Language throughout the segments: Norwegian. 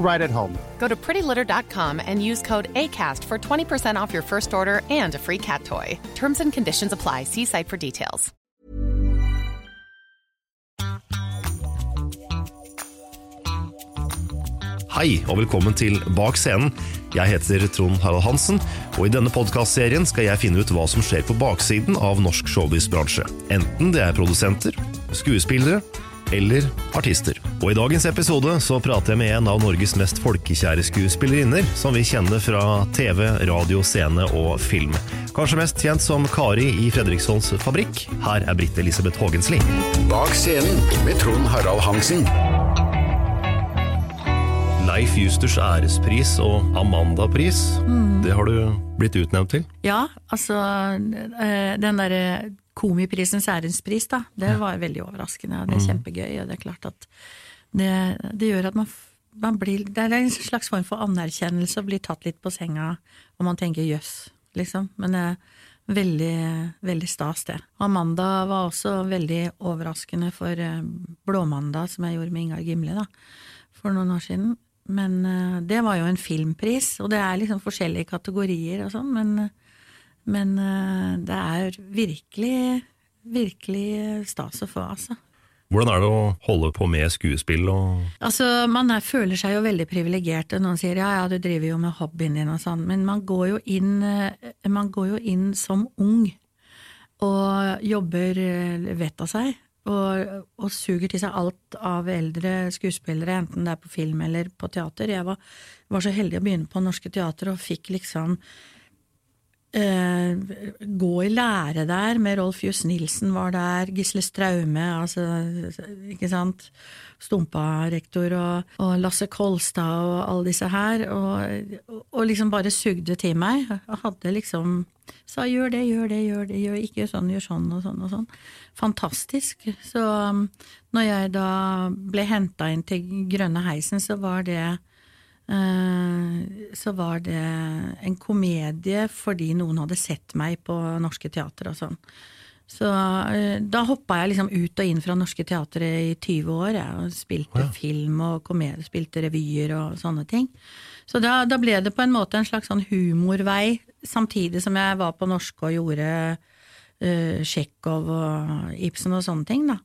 right at home. Go to prettylitter.com and use code ACAST for 20% off your first order and a free cat toy. Terms and conditions apply. See site for details. Hei og velkommen til Bak scenen. Jeg heter Trond Harald Hansen, og i denne podkastserien skal jeg finne ut hva som skjer på baksiden av norsk showbiz-bransje. Enten det er produsenter, skuespillere eller artister. Og i dagens episode så prater jeg med en av Norges mest folkekjære skuespillerinner, som vi kjenner fra TV, radio, scene og film. Kanskje mest kjent som Kari i Fredrikssons Fabrikk. Her er Britt Elisabeth Haagensli. Bak scenen med Trond Harald Hansen. Leif Justers ærespris og Amanda-pris, det har du blitt utnevnt til? Ja, altså eh, den derre Komiprisens ærenspris, da, det var veldig overraskende. og Det er kjempegøy, og det er klart at det, det gjør at man, man blir Det er en slags form for anerkjennelse å bli tatt litt på senga, og man tenker jøss, liksom. Men er veldig, veldig stas, det. Amanda var også veldig overraskende for eh, Blåmandag, som jeg gjorde med Ingar Gimle, da, for noen år siden. Men eh, det var jo en filmpris, og det er liksom forskjellige kategorier og sånn, men, men eh, det er virkelig, virkelig stas å få, altså. Hvordan er det å holde på med skuespill og Altså, man er, føler seg jo veldig privilegert. Noen sier ja, ja, du driver jo med hobbyen din og sånn, men man går jo inn, eh, man går jo inn som ung og jobber eh, vettet av seg. Og, og suger til seg alt av eldre skuespillere, enten det er på film eller på teater. Jeg var, var så heldig å begynne på Norske Teater og fikk liksom eh, gå i lære der med Rolf Jus Nilsen var der, Gisle Straume, altså, ikke sant, Stumpa-rektor og, og Lasse Kolstad og alle disse her, og, og liksom bare sugde til meg. Jeg hadde liksom sa gjør det, gjør det, gjør det, gjør ikke sånn, gjør sånn og sånn og sånn. Fantastisk. Så um, når jeg da ble henta inn til Grønne heisen, så var det så var det en komedie fordi noen hadde sett meg på norske teater og sånn. Så eh, da hoppa jeg liksom ut og inn fra Norske Teatre i 20 år. Jeg, og spilte Ja. film og komedie, spilte revyer og sånne ting. Så da, da ble det på en måte en slags sånn humorvei, samtidig som jeg var på norske og gjorde uh, Tsjekhov og Ibsen og sånne ting, da.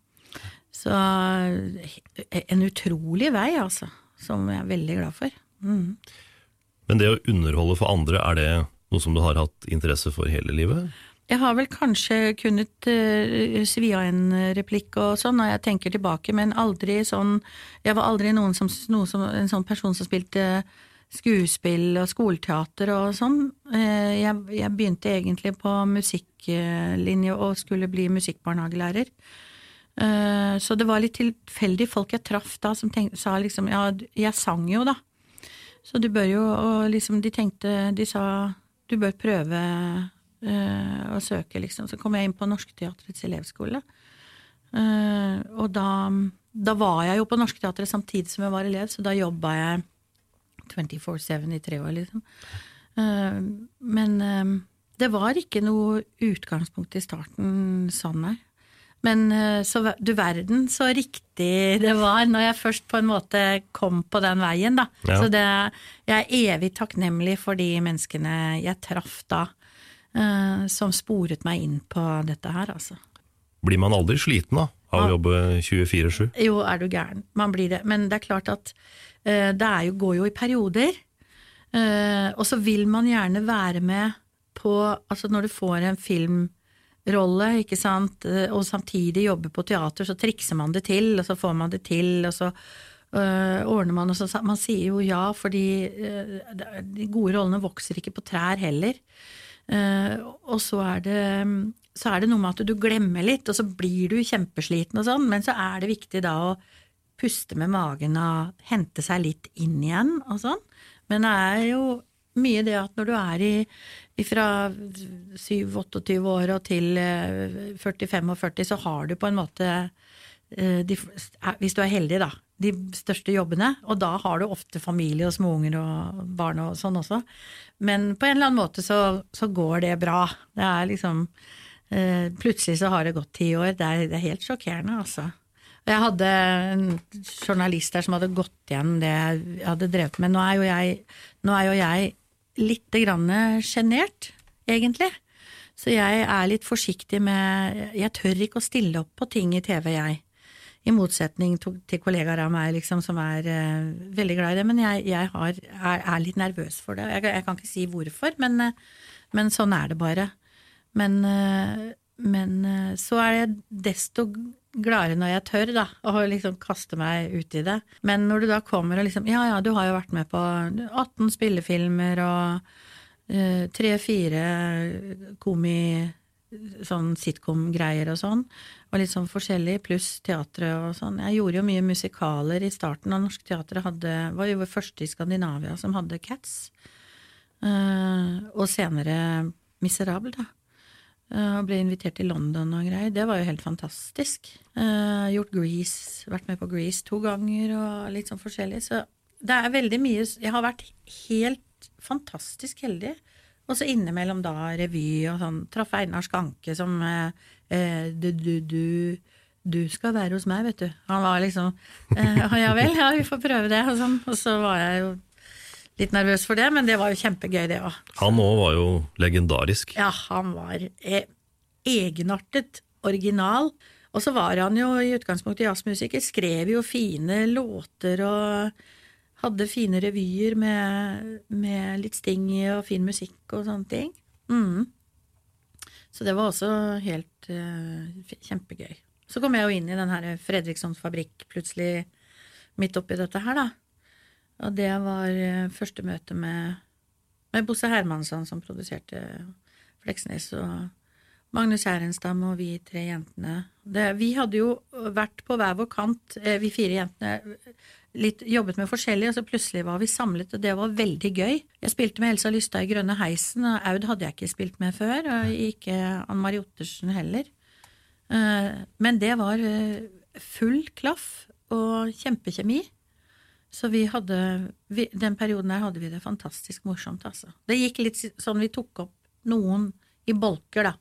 Så eh, en utrolig vei, altså, som jeg er veldig glad for. Mm. Men det å underholde for andre, er det noe som du har hatt interesse for hele livet? Jeg har vel kanskje kunnet uh, svi av en replikk og sånn når jeg tenker tilbake, men aldri sånn Jeg var aldri noen som, noen som, en sånn person som spilte skuespill og skoleteater og sånn. Uh, jeg, jeg begynte egentlig på musikklinje og skulle bli musikkbarnehagelærer. Uh, Så det var litt tilfeldig folk jeg traff da som tenkte, sa liksom ja, jeg sang jo da. Så du bør jo, og liksom de tenkte, de sa du bør prøve øh, å søke, liksom. Så kom jeg inn på Norskteatrets elevskole. Uh, og da, da var jeg jo på Norskteatret samtidig som jeg var elev, så da jobba jeg 24-7 i tre år, liksom. Uh, men uh, det var ikke noe utgangspunkt i starten sånn, nei. Men eh, så du verden så riktig det var når jeg først på en måte kom på den veien, da. Ja. Så det, jeg er evig takknemlig for de menneskene jeg traff da, eh, som sporet meg inn på dette her, altså. Blir man aldri sliten da, av å jobbe 24-7? Jo, er du gæren. Man blir det. Men det er klart at eh, det jo, går jo i perioder. Og så vil man gjerne være med på Altså når du får en filmrolle, ikke sant, eh, og samtidig jobber på teater, så trikser man det til, og så får man det til, og så øh, ordner man og så, Man sier jo ja, fordi øh, de gode rollene vokser ikke på trær heller. Uh, og så er, det, så er det noe med at du glemmer litt, og så blir du kjempesliten og sånn, men så er det viktig da å puste med magen og hente seg litt inn igjen og sånn. Men det er jo mye det at når du er i, fra 7-28 år og til eh, 40-45, så har du på en måte eh, de, hvis du er heldig, da, de største jobbene. Og da har du ofte familie og småunger og barn og sånn også. Men på en eller annen måte så, så går det bra. Det er liksom eh, Plutselig så har det gått ti år. Det er, det er helt sjokkerende, altså. Jeg hadde en journalist der som hadde gått igjen det jeg hadde drevet med. Nå er jo jeg, nå er jo jeg grann sjenert, egentlig. Så jeg er litt forsiktig med Jeg tør ikke å stille opp på ting i TV, jeg. I motsetning til kollegaer av meg liksom, som er uh, veldig glad i det. Men jeg, jeg har, er, er litt nervøs for det. Jeg, jeg kan ikke si hvorfor, men, uh, men sånn er det bare. Men, uh, men så er jeg desto gladere når jeg tør, da, å liksom kaste meg ut i det. Men når du da kommer og liksom Ja, ja, du har jo vært med på 18 spillefilmer og eh, tre-fire komi sånn sitcom-greier og sånn, og litt sånn forskjellig, pluss teatret og sånn. Jeg gjorde jo mye musikaler i starten, og Norsk Teater hadde, var jo første i Skandinavia som hadde Cats. Uh, og senere Miserable, da. Eh, og ble invitert til London og greier. Det var jo helt fantastisk. Uh, gjort Grease, vært med på Grease to ganger og litt sånn forskjellig. Så det er veldig mye Jeg har vært helt fantastisk heldig. Og så innimellom da revy og sånn. Traff Einar Skanke som eh, du, du, du, du skal være hos meg, vet du. Han var liksom uh, Ja vel, ja, vi får prøve det. Og, sånn. og så var jeg jo litt nervøs for det, men det var jo kjempegøy, det òg. Han òg var jo legendarisk. Ja, han var eh, egenartet, original. Og så var han jo i utgangspunktet jazzmusiker, skrev jo fine låter og hadde fine revyer med, med litt sting i og fin musikk og sånne ting. Mm. Så det var også helt uh, kjempegøy. Så kom jeg jo inn i den her Fredrikssons fabrikk plutselig midt oppi dette her, da. Og det var eh, første møte med, med Bosse Hermansson, som produserte Fleksnes, og Magnus Herrenstam og vi tre jentene. Det, vi hadde jo vært på hver vår kant, eh, vi fire jentene, litt jobbet med forskjellig, og så plutselig var vi samlet, og det var veldig gøy. Jeg spilte med Elsa Lystad i Grønne heisen, og Aud hadde jeg ikke spilt med før, og ikke Ann Mari Ottersen heller. Eh, Men det var eh, full klaff og kjempekjemi. Så vi hadde, vi, den perioden der hadde vi det fantastisk morsomt, altså. Det gikk litt sånn vi tok opp noen i bolker, da.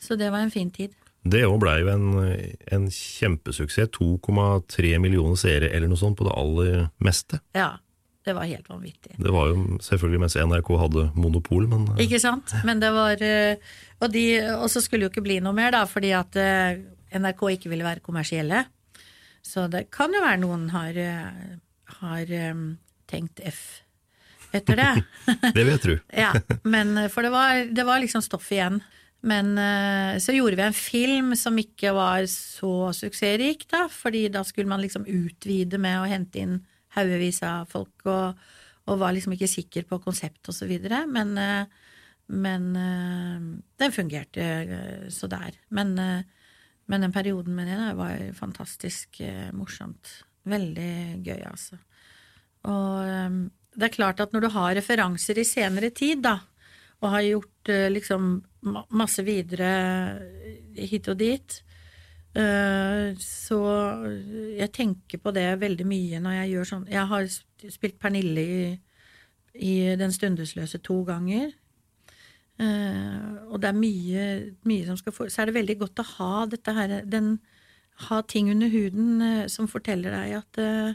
Så det var en fin tid. Det òg blei jo en, en kjempesuksess. 2,3 millioner seere eller noe sånt på det aller meste. Ja, det var helt vanvittig. Det var jo selvfølgelig mens NRK hadde monopol, men eh, Ikke sant? Men det var eh, Og, de, og så skulle det jo ikke bli noe mer, da, fordi at eh, NRK ikke ville være kommersielle. Så det kan jo være noen har, har um, tenkt F etter det. det vet du. ja, men eh, for det var, det var liksom stoff igjen. Men eh, så gjorde vi en film som ikke var så suksessrik, da, fordi da skulle man liksom utvide med å hente inn haugevis av folk, og, og var liksom ikke sikker på konsept og så videre. Men, eh, men den fungerte så der. Men, men den perioden med det var fantastisk morsomt. Veldig gøy, altså. Og eh, det er klart at når du har referanser i senere tid, da, og har gjort eh, liksom masse videre eh, hit og dit, eh, så jeg tenker på det veldig mye når jeg gjør sånn Jeg har spilt Pernille i, i Den stundesløse to ganger. Og det er mye, mye som skal få Så er det veldig godt å ha dette her den, Ha ting under huden eh, som forteller deg at eh,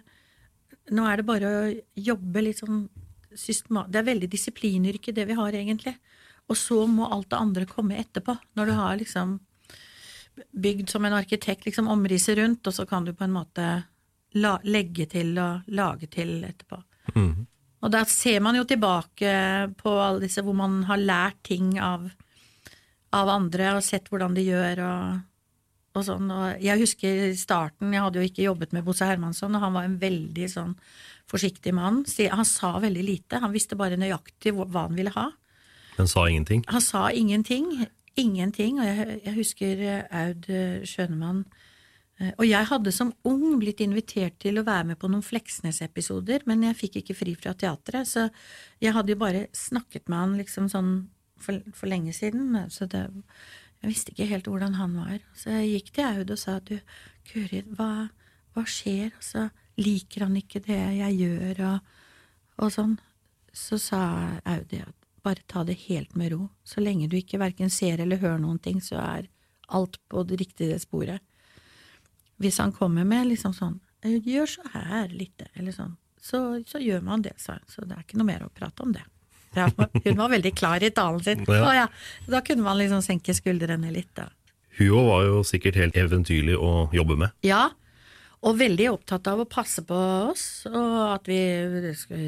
nå er det bare å jobbe litt sånn systematisk Det er veldig disiplinyrke, det vi har, egentlig. Og så må alt det andre komme etterpå. Når du har liksom bygd som en arkitekt, liksom omrisset rundt, og så kan du på en måte la, legge til og lage til etterpå. Mhm. Og da ser man jo tilbake på alle disse hvor man har lært ting av, av andre og sett hvordan de gjør og, og sånn. Og jeg husker starten, jeg hadde jo ikke jobbet med Bosse Hermansson, og han var en veldig sånn forsiktig mann. Han sa veldig lite, han visste bare nøyaktig hva han ville ha. Men sa ingenting. Han sa ingenting. Ingenting. Og jeg, jeg husker eh, Aud Skjønemann eh, Og jeg hadde som ung blitt invitert til å være med på noen Fleksnes-episoder, men jeg fikk ikke fri fra teatret, så jeg hadde jo bare snakket med han liksom sånn for, for lenge siden. Så det, jeg visste ikke helt hvordan han var. Så jeg gikk til Aud og sa du, Kuri, hva, hva skjer? Altså, liker han ikke det jeg gjør, og, og sånn? Så sa Aud at bare ta det helt med ro. Så lenge du ikke verken ser eller hører noen ting, så er alt på det riktige sporet. Hvis han kommer med liksom sånn «Eh, gjør så her litt, eller sånn, så, så gjør man det, sa hun. Så det er ikke noe mer å prate om det. Ja, hun var veldig klar i talen sin. Ja. Da kunne man liksom senke skuldrene litt, da. Hun òg var jo sikkert helt eventyrlig å jobbe med. Ja, og veldig opptatt av å passe på oss, og at vi,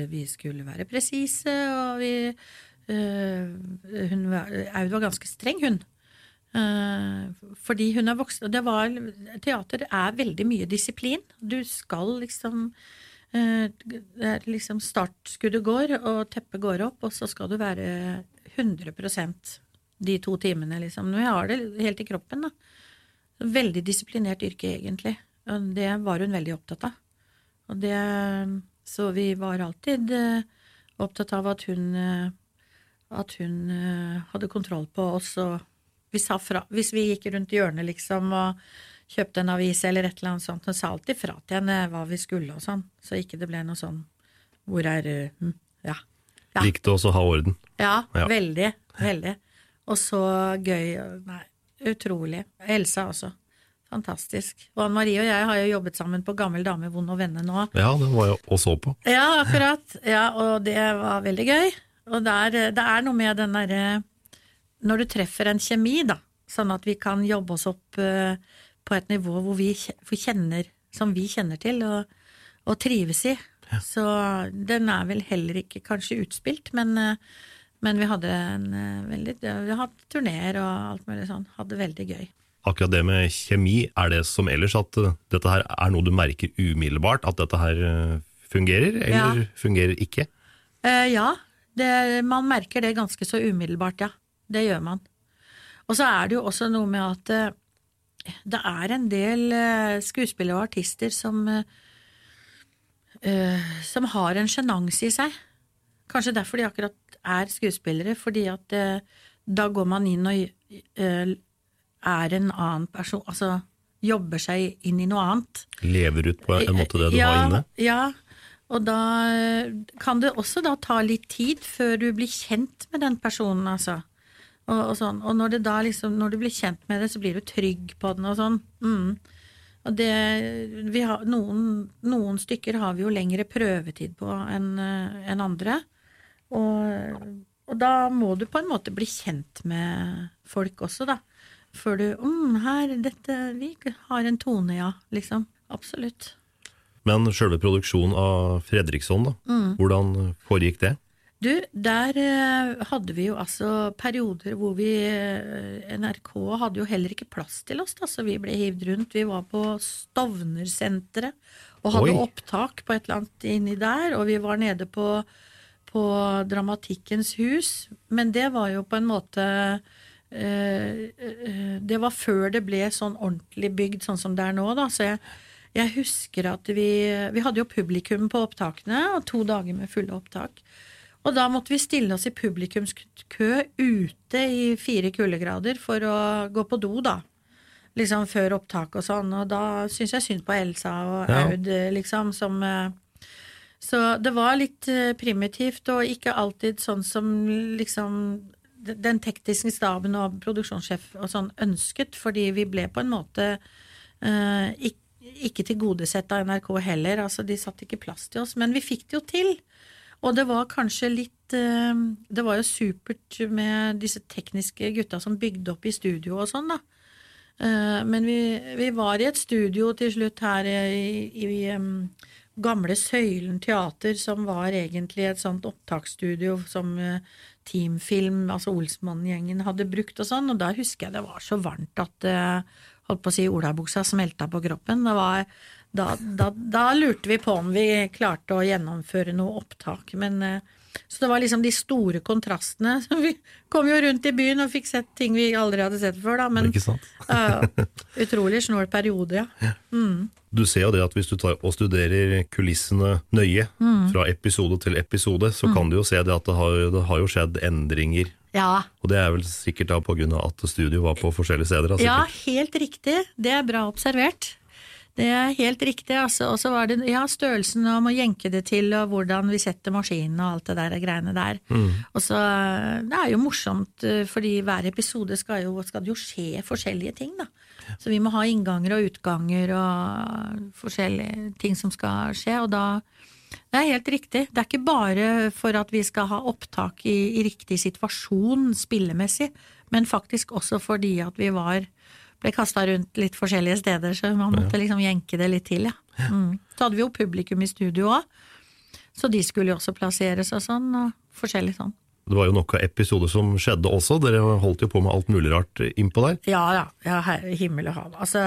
vi skulle være presise, og vi øh, hun var, Aud var ganske streng, hun. Uh, fordi hun er voksen. og Det var, teater er veldig mye disiplin. Du skal liksom det er liksom Startskuddet går, og teppet går opp, og så skal du være 100% de to timene, liksom. Nå har det helt i kroppen, da. Veldig disiplinert yrke, egentlig. Og det var hun veldig opptatt av. Og det, så vi var alltid eh, opptatt av at hun, eh, at hun eh, hadde kontroll på oss, og vi sa fra Hvis vi gikk rundt hjørnet, liksom, og kjøpte en avis eller et eller annet sånt, hun sa alltid fra til henne hva vi skulle og sånn, så ikke det ble noe sånn Hvor er Ja. Ja. Likte også å ha orden. Ja, Ja. veldig. Veldig. Og så gøy. Nei, utrolig. Elsa også. Fantastisk. Og Anne Marie og jeg har jo jobbet sammen på Gammel dame, vond og venne nå. Ja, den var jeg og så på. Ja, akkurat. Ja, og det var veldig gøy. Og der, det er noe med den derre Når du treffer en kjemi, da, sånn at vi kan jobbe oss opp eh, på et nivå hvor vi kjenner, som vi kjenner til, og, og trives i. Så den er vel heller ikke kanskje utspilt, men, eh, men vi hadde en eh, veldig Vi har hatt turneer og alt mulig sånn. Hadde det veldig gøy. Akkurat det med kjemi, er det som ellers at eh, dette her er noe du merker umiddelbart? At dette her fungerer, eller Ja. fungerer ikke? Eh, ja, det, man merker det ganske så umiddelbart, ja. Det gjør man. Og så er det jo også noe med at det er en del eh, skuespillere og artister som eh, eh, som har en sjenanse i seg. Kanskje derfor de akkurat er skuespillere, fordi at da går man inn og er en annen person, altså jobber seg inn i noe annet. Lever ut på en måte det du ja, har inne? Ja, og da kan det også da ta litt tid før du blir kjent med den personen, altså. Og, og sånn. Og når, det da liksom, når du blir kjent med det, så blir du trygg på den og sånn. Mm. Og det, vi har, noen, noen stykker har vi jo lengre prøvetid på enn en andre. Og, og da må du på en måte bli kjent med folk også, da. Før du mm, her, dette, Vi har en tone, ja. Liksom. Absolutt. Men selve produksjonen av Fredriksson, da, Mm. hvordan foregikk det? Du, der eh, hadde vi jo altså perioder hvor vi eh, NRK hadde jo heller ikke plass til oss, da, så vi ble hivd rundt. Vi var på Stovner-senteret og hadde Oi. opptak på et eller annet inni der, og vi var nede på, på Dramatikkens hus, men det var jo på en måte eh, Det var før det ble sånn ordentlig bygd sånn som det er nå, da, så jeg jeg husker at vi, vi hadde jo publikum på opptakene, og to dager med fulle opptak. Og da måtte vi stille oss i publikumskø ute i fire kuldegrader for å gå på do, da. Liksom før opptak og sånn. Og da syns jeg synd på Elsa og Ja. Aud, liksom, som eh, Så det var litt eh, primitivt, og ikke alltid sånn som liksom den tekniske staben og produksjonssjef og sånn ønsket, fordi vi ble på en måte eh, ikke, ikke tilgodesett av NRK heller. Altså, de satte ikke plass til oss, men vi fikk det jo til. Og det var kanskje litt eh, Det var jo supert med disse tekniske gutta som bygde opp i studio og sånn, da. Eh, Men vi, vi var i et studio til slutt her i, i gamle Søylen teater, som var egentlig et sånt opptaksstudio som eh, Teamfilm, altså Olsmann-gjengen, hadde brukt og sånn, og da husker jeg det var så varmt at holdt på å si olabuksa smelta på kroppen. Det var, da, da, da lurte vi på om vi klarte å gjennomføre noe opptak, men eh, så det var liksom de store kontrastene. Vi kom jo rundt i byen og fikk sett ting vi aldri hadde sett før, da, men eh, utrolig snål periode, ja. Mm. Du ser jo det at hvis du tar og studerer kulissene nøye, Mm. fra episode til episode, så kan du jo se det at det har, det har jo skjedd endringer. Ja. Og det er vel sikkert da av at studio var på forskjellige steder. Da, Ja, helt riktig. Det er bra observert. Det er helt riktig. Altså. Og så var det ja, størrelsen om å jenke det til, og hvordan vi setter maskinen og alt det der greiene der. Mm. Og så, Det er jo morsomt, eh, fordi hver episode skal, jo, skal det jo skje forskjellige ting, da. Så vi må ha innganger og utganger og forskjellige ting som skal skje, og da det er helt riktig. Det er ikke bare for at vi skal ha opptak i, i riktig situasjon spillemessig, men faktisk også fordi at vi var ble kasta rundt litt forskjellige steder, så man måtte liksom jenke det litt til, ja. Mm. Så hadde vi jo publikum i studio òg, så de skulle jo også plasseres og sånn, og forskjellig sånn. Det var jo noen episoder som skjedde også, dere holdt jo på med alt mulig rart innpå der. Ja ja, ja her- himmel og hav. Altså,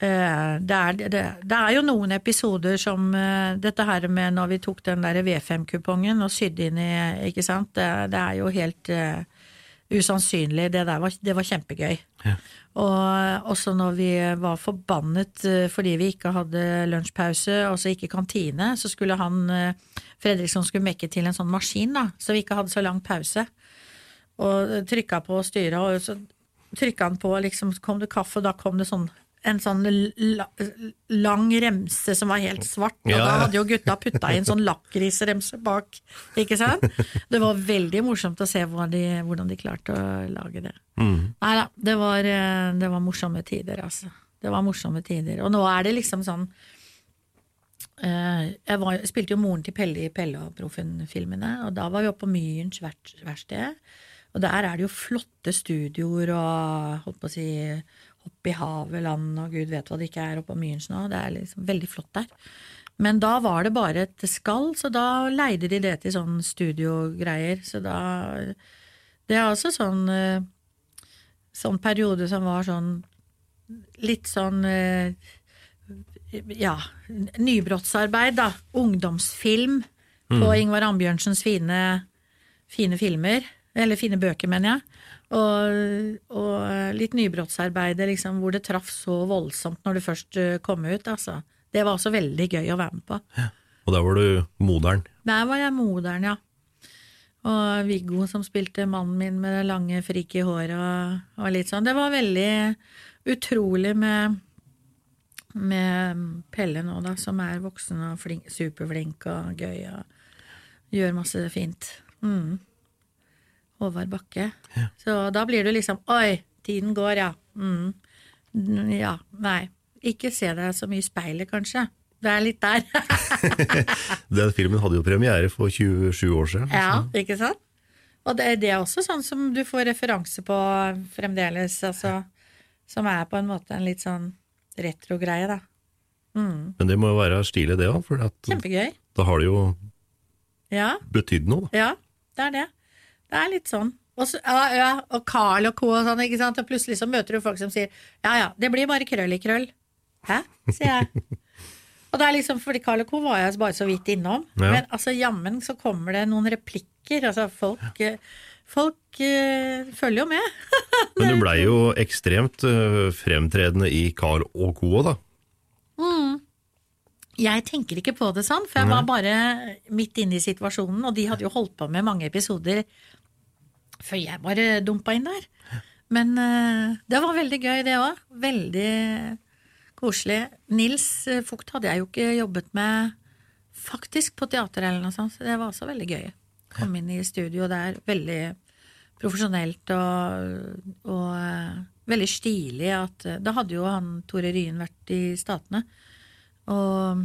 eh, det er, det, det er jo noen episoder som eh, dette her med når vi tok den der V5-kupongen og sydde inn i, ikke sant, det, det er jo helt eh, usannsynlig. Det der var, det var kjempegøy. Og også når vi var forbannet eh, fordi vi ikke hadde lunsjpause, altså ikke kantine, så skulle han eh, Fredriksson skulle mekke til en sånn maskin, da, så vi ikke hadde så lang pause. Og trykka på styret, og så trykka han på, liksom så kom det kaffe, og da kom det sånn en sånn la, lang remse som var helt svart, og Ja, da hadde jo gutta putta inn sånn lakrisremse bak, ikke sant? Det var veldig morsomt å se hvordan de, hvordan de klarte å lage det. Mm. Nei da, det var, eh, det var morsomme tider, altså. Det var morsomme tider. Og nå er det liksom sånn eh, Jeg var, spilte jo moren til Pelle i Pelle og Proffen-filmene, og da var vi oppe på Myrens verksted. Og der er det jo flotte studioer og holdt på å si hopp i havet, land og gud vet hva det ikke er oppe på Myrens nå. Det er liksom veldig flott der. Men da var det bare et skall, så da leide de det til sånn studiogreier. Så da Det er også sånn eh, sånn periode som var sånn litt sånn eh, ja, nybrottsarbeid, da. Ungdomsfilm på Mm. Ingvar Ambjørnsens fine, fine filmer. Eller fine bøker, mener jeg. Og, og litt nybrottsarbeid liksom, hvor det traff så voldsomt når du først eh, kom ut. Altså. Det var også veldig gøy å være med på. Og der var du moderen. Der var jeg moderen, ja. Og Viggo som spilte mannen min med det lange, frike håret og, og litt sånn. Det var veldig utrolig med, med Pelle nå, da, som er voksen og flink, superflink og gøy og gjør masse fint. Mm. Håvard Bakke. Så da blir du liksom Oi, tiden går, ja. Mm. Ja, nei. Ikke se deg så mye i speilet, kanskje. Det er litt der. Den filmen hadde jo premiere for 27 år siden. ja, ikke sant? Og det, det er også sånn som du får referanse på fremdeles, altså. Som er på en måte en litt sånn retro-greie, da. Mm. Men det må jo være stilig, det òg, for at, Kjempegøy. da har det jo Ja, betydd noe. Da. ja, det er det. Det er litt sånn. Og, så, ja, ja, og Carl og co. og sånn, ikke sant. Og plutselig så møter du folk som sier ja ja, det blir bare krøll i krøll. Hæ? sier jeg. og det er liksom, fordi Carl og co. var jeg bare så vidt innom. Ja. Men altså jammen så kommer det noen replikker. Altså folk, ja. folk øh, følger jo med. Men du blei jo ekstremt øh, fremtredende i Carl og Co. da. Jeg tenker ikke på det sånn, for jeg var bare midt inne i situasjonen, og de hadde jo holdt på med mange episoder før jeg bare dumpa inn der. Men uh, det var veldig gøy, det òg. Veldig koselig. Nils eh, Fugt hadde jeg jo ikke jobbet med faktisk på teater eller noe sånt, så det var også veldig gøy. Kom inn i studio der, veldig profesjonelt og, og uh, veldig stilig at Da hadde jo han Tore Ryen vært i Statene og,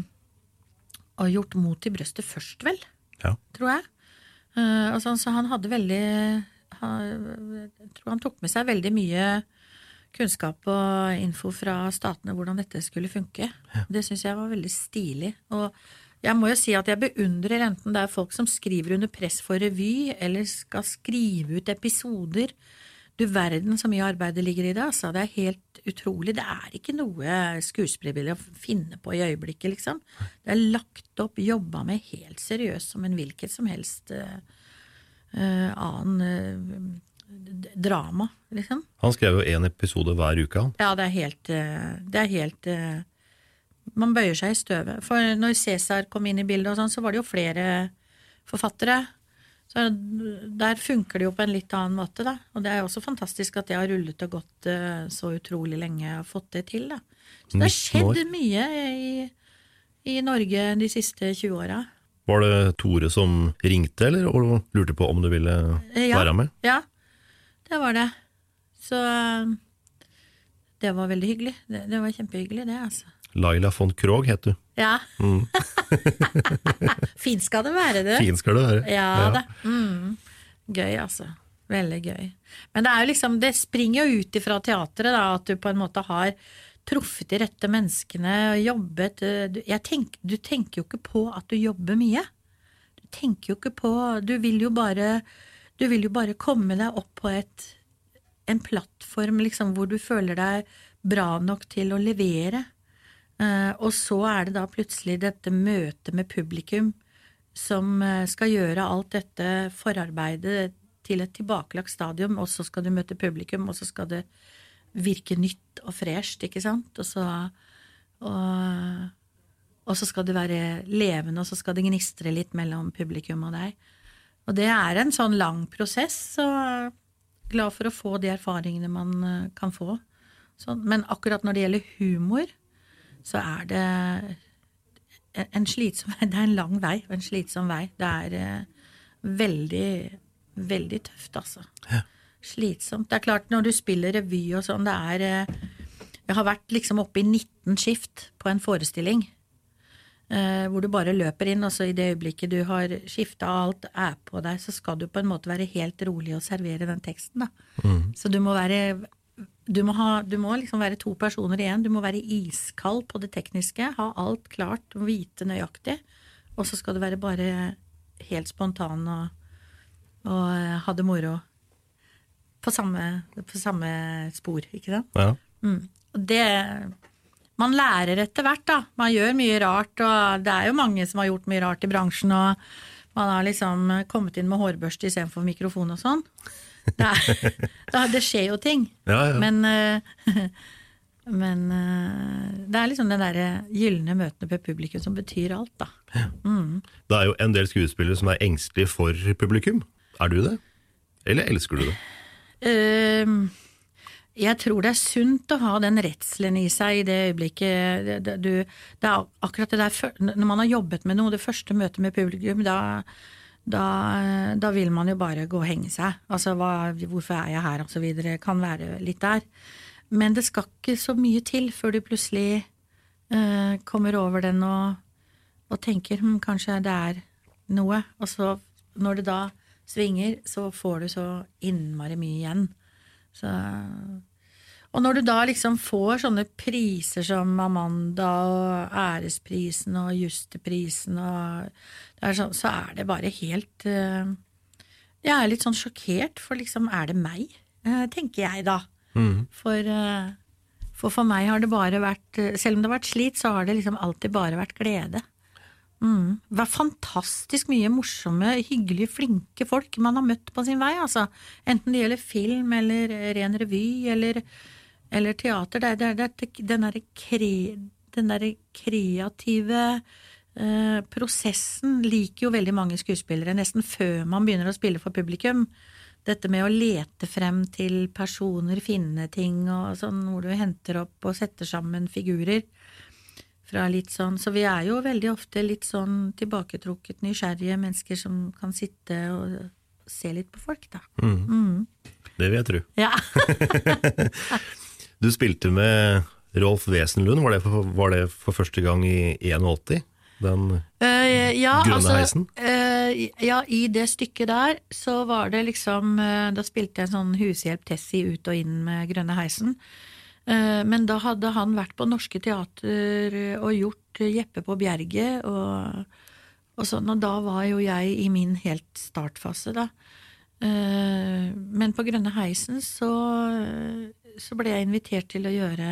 og gjort Mot i brøstet først, vel, Ja. tror jeg. Uh, sånn, så han hadde veldig Jeg tror han tok med seg veldig mye kunnskap og info fra statene hvordan dette skulle funke. Det syns jeg var veldig stilig. Og jeg må jo si at jeg beundrer enten det er folk som skriver under press for revy, eller skal skrive ut episoder. Du verden så mye arbeid det ligger i det, altså. Det er helt utrolig. Det er ikke noe skuespillerbilde å finne på i øyeblikket, liksom. Det er lagt opp, jobba med helt seriøst som en hvilket som helst eh, annen eh, drama, liksom. Han skrev jo én episode hver uke, han. Ja, det er helt eh, Det er helt eh, Man bøyer seg i støvet. For når Cæsar kom inn i bildet, og sånn, så var det jo flere forfattere. Så der funker det jo på en litt annen måte, da. Og det er jo også fantastisk at det har rullet og gått eh, så utrolig lenge og fått det til, da. Så det har skjedd mye i, i Norge de siste 20 åra. Var det Tore som ringte, eller og lurte på om du ville Eh, Ja. være med? Ja, det var det. Så eh, det var veldig hyggelig. Det, det var kjempehyggelig, det, altså. Laila von Krogh het du. Ja. Fint skal det være, du. Fin skal du være. Ja, da. Mm. Gøy, altså. Veldig gøy. Men det er jo liksom, det springer jo ut ifra teatret, da, at du på en måte har truffet de rette menneskene og jobbet eh, du, tenk, du tenker jo ikke på at du jobber mye. Du tenker jo ikke på Du vil jo bare vil jo bare komme deg opp på et en plattform liksom, hvor du føler deg bra nok til å levere. Uh, og så er det da plutselig dette møtet med publikum som eh, skal gjøre alt dette forarbeidet til et tilbakelagt stadium, og så skal du møte publikum, og så skal det virke nytt og fresht, ikke sant? Og så, og, og så skal det være levende, og så skal det gnistre litt mellom publikum og deg. Og det er en sånn lang prosess, og glad for å få de erfaringene man eh, kan få. Sånn, men akkurat når det gjelder humor, så er det en- slitsom slitsom Det er en lang vei og en slitsom vei. Det er eh, veldig, veldig tøft, altså. Slitsomt. Det er klart, når du spiller revy og sånn, det er eh, Jeg har vært liksom oppe i 19 skift på en forestilling. Eh, hvor du bare løper inn, og så i det øyeblikket du har skifta alt, er på deg, så skal du på en måte være helt rolig og servere den teksten, da. Så du må være du må, ha, du må liksom være to personer igjen. Du må være iskald på det tekniske, ha alt klart vite nøyaktig. Og så skal du være bare helt spontan og, og eh, ha det moro. På samme, på samme spor, ikke sant? Ja. Mm. Og det Man lærer etter hvert, da. Man gjør mye rart, og det er jo mange som har gjort mye rart i bransjen, og man har liksom kommet inn med hårbørste istedenfor mikrofon og sånn. Det, det skjer jo ting. Ja, ja. Men, eh, men eh, det er liksom den derre gylne møtene med publikum som betyr alt, da. Mm. Det er jo en del skuespillere som er engstelige for publikum. Er du det? Eller elsker du det? Ehm, jeg tror det er sunt å ha den redselen i seg i det øyeblikket du, det er akkurat det der Når man har jobbet med noe, det første møtet med publikum, da, da, da vil man jo bare gå og henge seg. Altså hva, hvorfor er jeg her, og så videre. Kan være litt der. Men det skal ikke så mye til før du plutselig eh, kommer over den og, og tenker hm, kanskje det er noe. Og så, når det da svinger, så får du så innmari mye igjen. Så og når du da liksom får sånne priser som Amanda og Æresprisen og Justerprisen og er så, så, er det bare helt uh, Jeg er litt sånn sjokkert, for liksom er det meg, uh, tenker jeg da. Mm. For, uh, for, for meg har det bare vært Selv om det har vært slit, så har det liksom alltid bare vært glede. Mm. Det er fantastisk mye morsomme, hyggelige, flinke folk man har møtt på sin vei, altså. Enten det gjelder film eller ren revy eller eller teater. Det det er, den derre kre, der kreative eh, prosessen liker jo veldig mange skuespillere, nesten før man begynner å spille for publikum. Dette med å lete frem til personer, finne ting og sånn, hvor du henter opp og setter sammen figurer. Fra litt sånn, så vi er jo veldig ofte litt sånn tilbaketrukket, nysgjerrige mennesker som kan sitte og se litt på folk, da. Mm. Mm. Det vil jeg tro. Ja. Du spilte med Rolf Wesenlund, var det for, var det for første gang i 81? Den uh, ja, grønne altså, heisen? Uh, ja, i det stykket der så var det liksom uh, Da spilte jeg en sånn hushjelp Tessie ut og inn med Grønne heisen. Men da hadde han vært på Norske Teater og gjort Jeppe på Bjerget og, og sånn, og da var jo jeg i min helt startfase, da. Men på Grønne heisen så så ble jeg invitert til å gjøre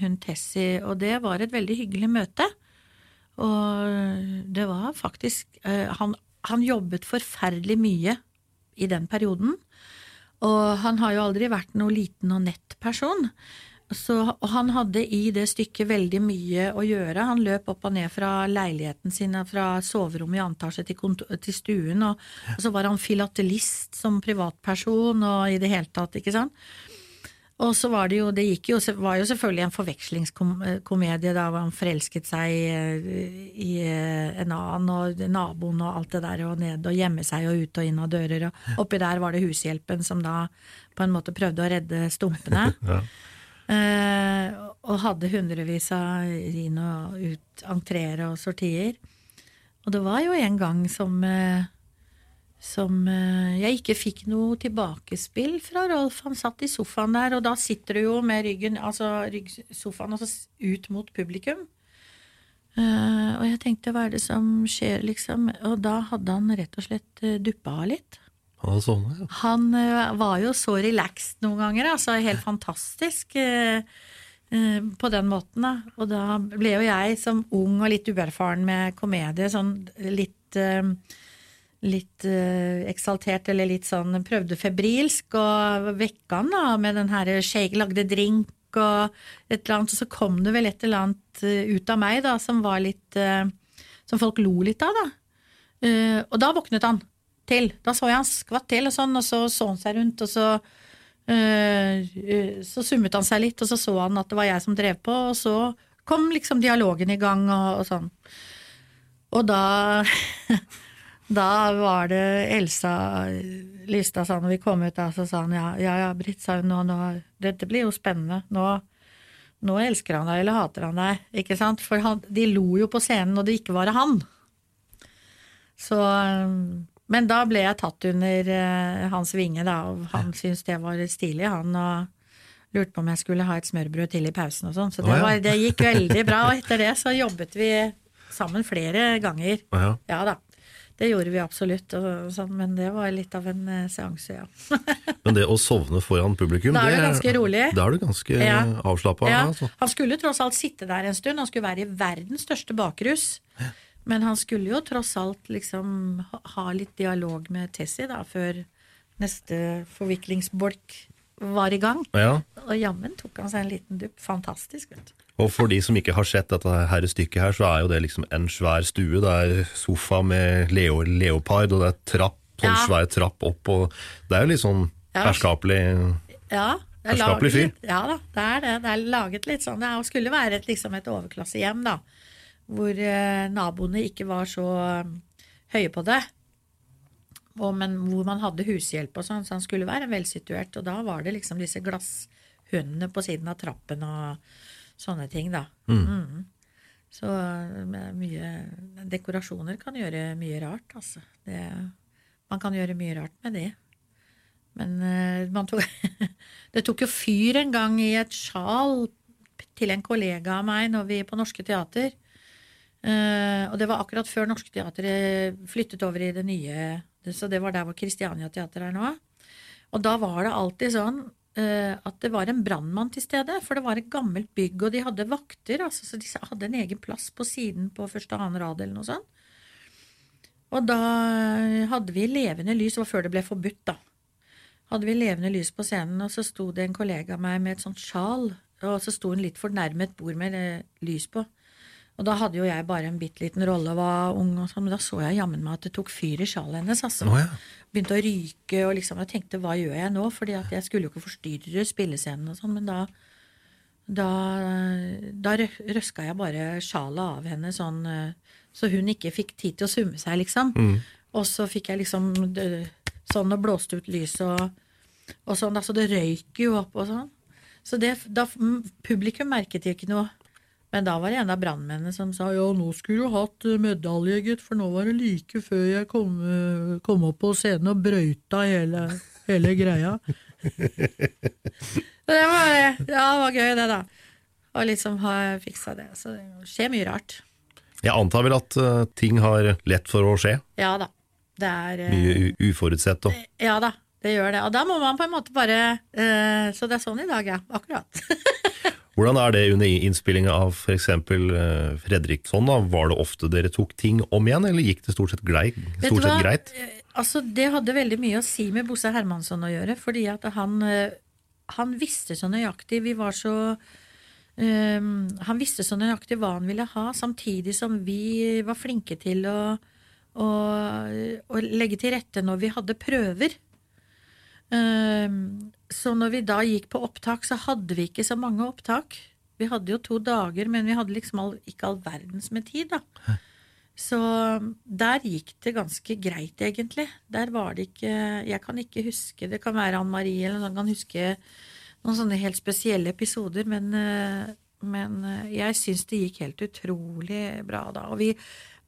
hun Tessie, og det var et veldig hyggelig møte. Og det var faktisk eh, han, han, jobbet forferdelig mye i den perioden. Og han har jo aldri vært noe liten og nett person. Så, og han hadde i det stykket veldig mye å gjøre. Han løp opp og ned fra leiligheten sin, fra soverommet i antasje til, til, stuen, og, og, så var han filatelist som privatperson og i det hele tatt, ikke sant. Og så var det jo Det jo, var jo selvfølgelig en forvekslingskomedie da han forelsket seg i en annen, og naboen og alt det der, og ned og gjemme seg og ut og inn av dører, og oppi der var det hushjelpen som da på en måte prøvde å redde stumpene. ja. Eh, og hadde hundrevis av inn og ut, entreer og sortier. Og det var jo en gang som eh, som eh, jeg ikke fikk noe tilbakespill fra Rolf. Han satt i sofaen der, og da sitter du jo med ryggen, altså ryggsofaen altså ut mot publikum. Og jeg tenkte hva er det som skjer, liksom? Og da hadde han rett og slett duppa av litt. Sånn, ja. han uh, var jo så relaxed noen ganger, altså helt fantastisk på den måten, da. Og da ble jo jeg som ung og litt uerfaren med komedie sånn litt litt eksaltert eller litt sånn prøvde febrilsk, og vekka han da med den her shake, lagde drink og et eller annet, og så kom det vel et eller annet ut av meg da, som var litt Som folk lo litt av, da. og da våknet han til. Da så jeg han skvatt til, og sånn, og så så han seg rundt, og så så summet han seg litt, og så så han at det var jeg som drev på, og så kom liksom dialogen i gang og, og sånn. Og da Da var det Elsa Lystad sa når vi kom ut, da, så sa han ja, ja, ja Britt, sa hun, nå, nå, dette blir jo spennende. Nå, nå, elsker han deg eller hater han deg, ikke sant? For han, de lo jo på scenen og det ikke var han. Så Men da ble jeg tatt under uh, hans vinge, da, og han syntes det var stilig, han. og lurte på om jeg skulle ha et smørbrød til i pausen og sånn. Så det, var, det, gikk veldig bra. Og etter det så jobbet vi sammen flere ganger. Ja. da. Det gjorde vi absolutt, sånn, men det var litt av en uh, seanse, ja. men det å sovne foran publikum, da er du ganske rolig. Da er du ganske ja. avslappa. Ja. Altså. Han skulle tross alt sitte der en stund, han skulle være i verdens største bakrus. Men han skulle jo tross alt liksom ha litt dialog med Tessie da, før neste forviklingsbolk var i gang. Ja. Og jammen tok han seg en liten dupp. Fantastisk, vet du. Og for de som ikke har sett dette her stykket her, så er jo det liksom en svær stue. Det er sofa med leo, leopard, og det er trapp, sånn ja. svær trapp opp, og det er jo litt sånn herskapelig ja. Herskapelig fyr. Ja da, det er det. Det er laget litt sånn. Det skulle være et, liksom et overklassehjem, da. Hvor eh, naboene ikke var så um, høye på det. og, men hvor man hadde hushjelp og sånn, så han skulle være velsituert. Og da var det liksom disse glasshundene på siden av trappen og sånne ting, da. Mm. Mm. Så mye Dekorasjoner kan gjøre mye rart, altså. Det, man kan gjøre mye rart med det. Men eh, man tok Det tok jo fyr en gang i et sjal til en kollega av meg når vi på Norske Teater. Eh, og det var akkurat før Norske Teater eh, flyttet over i det nye Så det var der hvor Kristiania Teater er nå. Og da var det alltid sånn eh, at det var en brannmann til stede. For det var et gammelt bygg, og de hadde vakter, altså, så de hadde en egen plass på siden på første og annen rad eller noe sånt. Og da hadde vi levende lys, det var før det ble forbudt, da. Hadde vi levende lys på scenen, og så sto det en kollega av meg med et sånt sjal, og så sto hun litt fornærmet bord med eh, lys på. Og da hadde jo jeg bare en bitte liten rolle og var ung, og sånn, men da så jeg jammen meg at det tok fyr i sjalet hennes. altså. Oh, ja. Begynte å ryke, og liksom, jeg tenkte hva gjør jeg nå? Fordi at jeg skulle jo ikke forstyrre spillescenen og sånn, men da da, da røska jeg bare sjalet av henne sånn eh, så hun ikke fikk tid til å summe seg, liksom. Og så fikk jeg liksom sånn og blåste ut lys og, og sånn. Altså det røyk jo opp og sånn. Så det, da, mm, publikum merket jo ikke noe. Men da var det en av brannmennene som sa ja, nå skulle du hatt eh, medalje, gutt, for nå var det like før jeg kom, eh, kom opp på scenen og brøyta hele, hele greia. Så det var, ja, det var gøy, det, da. Og liksom ha fiksa det. Så det skjer mye rart. Jeg antar vel at uh, ting har lett for å skje. Ja da. Det er uh, Mye uforutsett og Ja da, det gjør det. Og da må man på en måte bare uh, Så det er sånn i dag, ja. Akkurat. Hvordan er det under innspillinga av f.eks. Uh, Fredriksson? da? Var det ofte dere tok ting om igjen, eller gikk det stort sett, grei, stort sett greit? Eh, Altså, det hadde veldig mye å si med Bosse Hermansson å gjøre, fordi at han, eh, han visste så nøyaktig Vi var så um, Han visste så nøyaktig hva han ville ha, samtidig som vi var flinke til å, å, å legge til rette når vi hadde prøver. Eh, så når vi da gikk på opptak, så hadde vi ikke så mange opptak. Vi hadde jo to dager, men vi hadde liksom all, ikke all verdens med tid, da. Så der gikk det ganske greit, egentlig. Der var det ikke Jeg kan ikke huske Det kan være Ann Marie eller noen kan huske noen sånne helt spesielle episoder, men, eh, men eh, jeg syns det gikk helt utrolig bra da. Og vi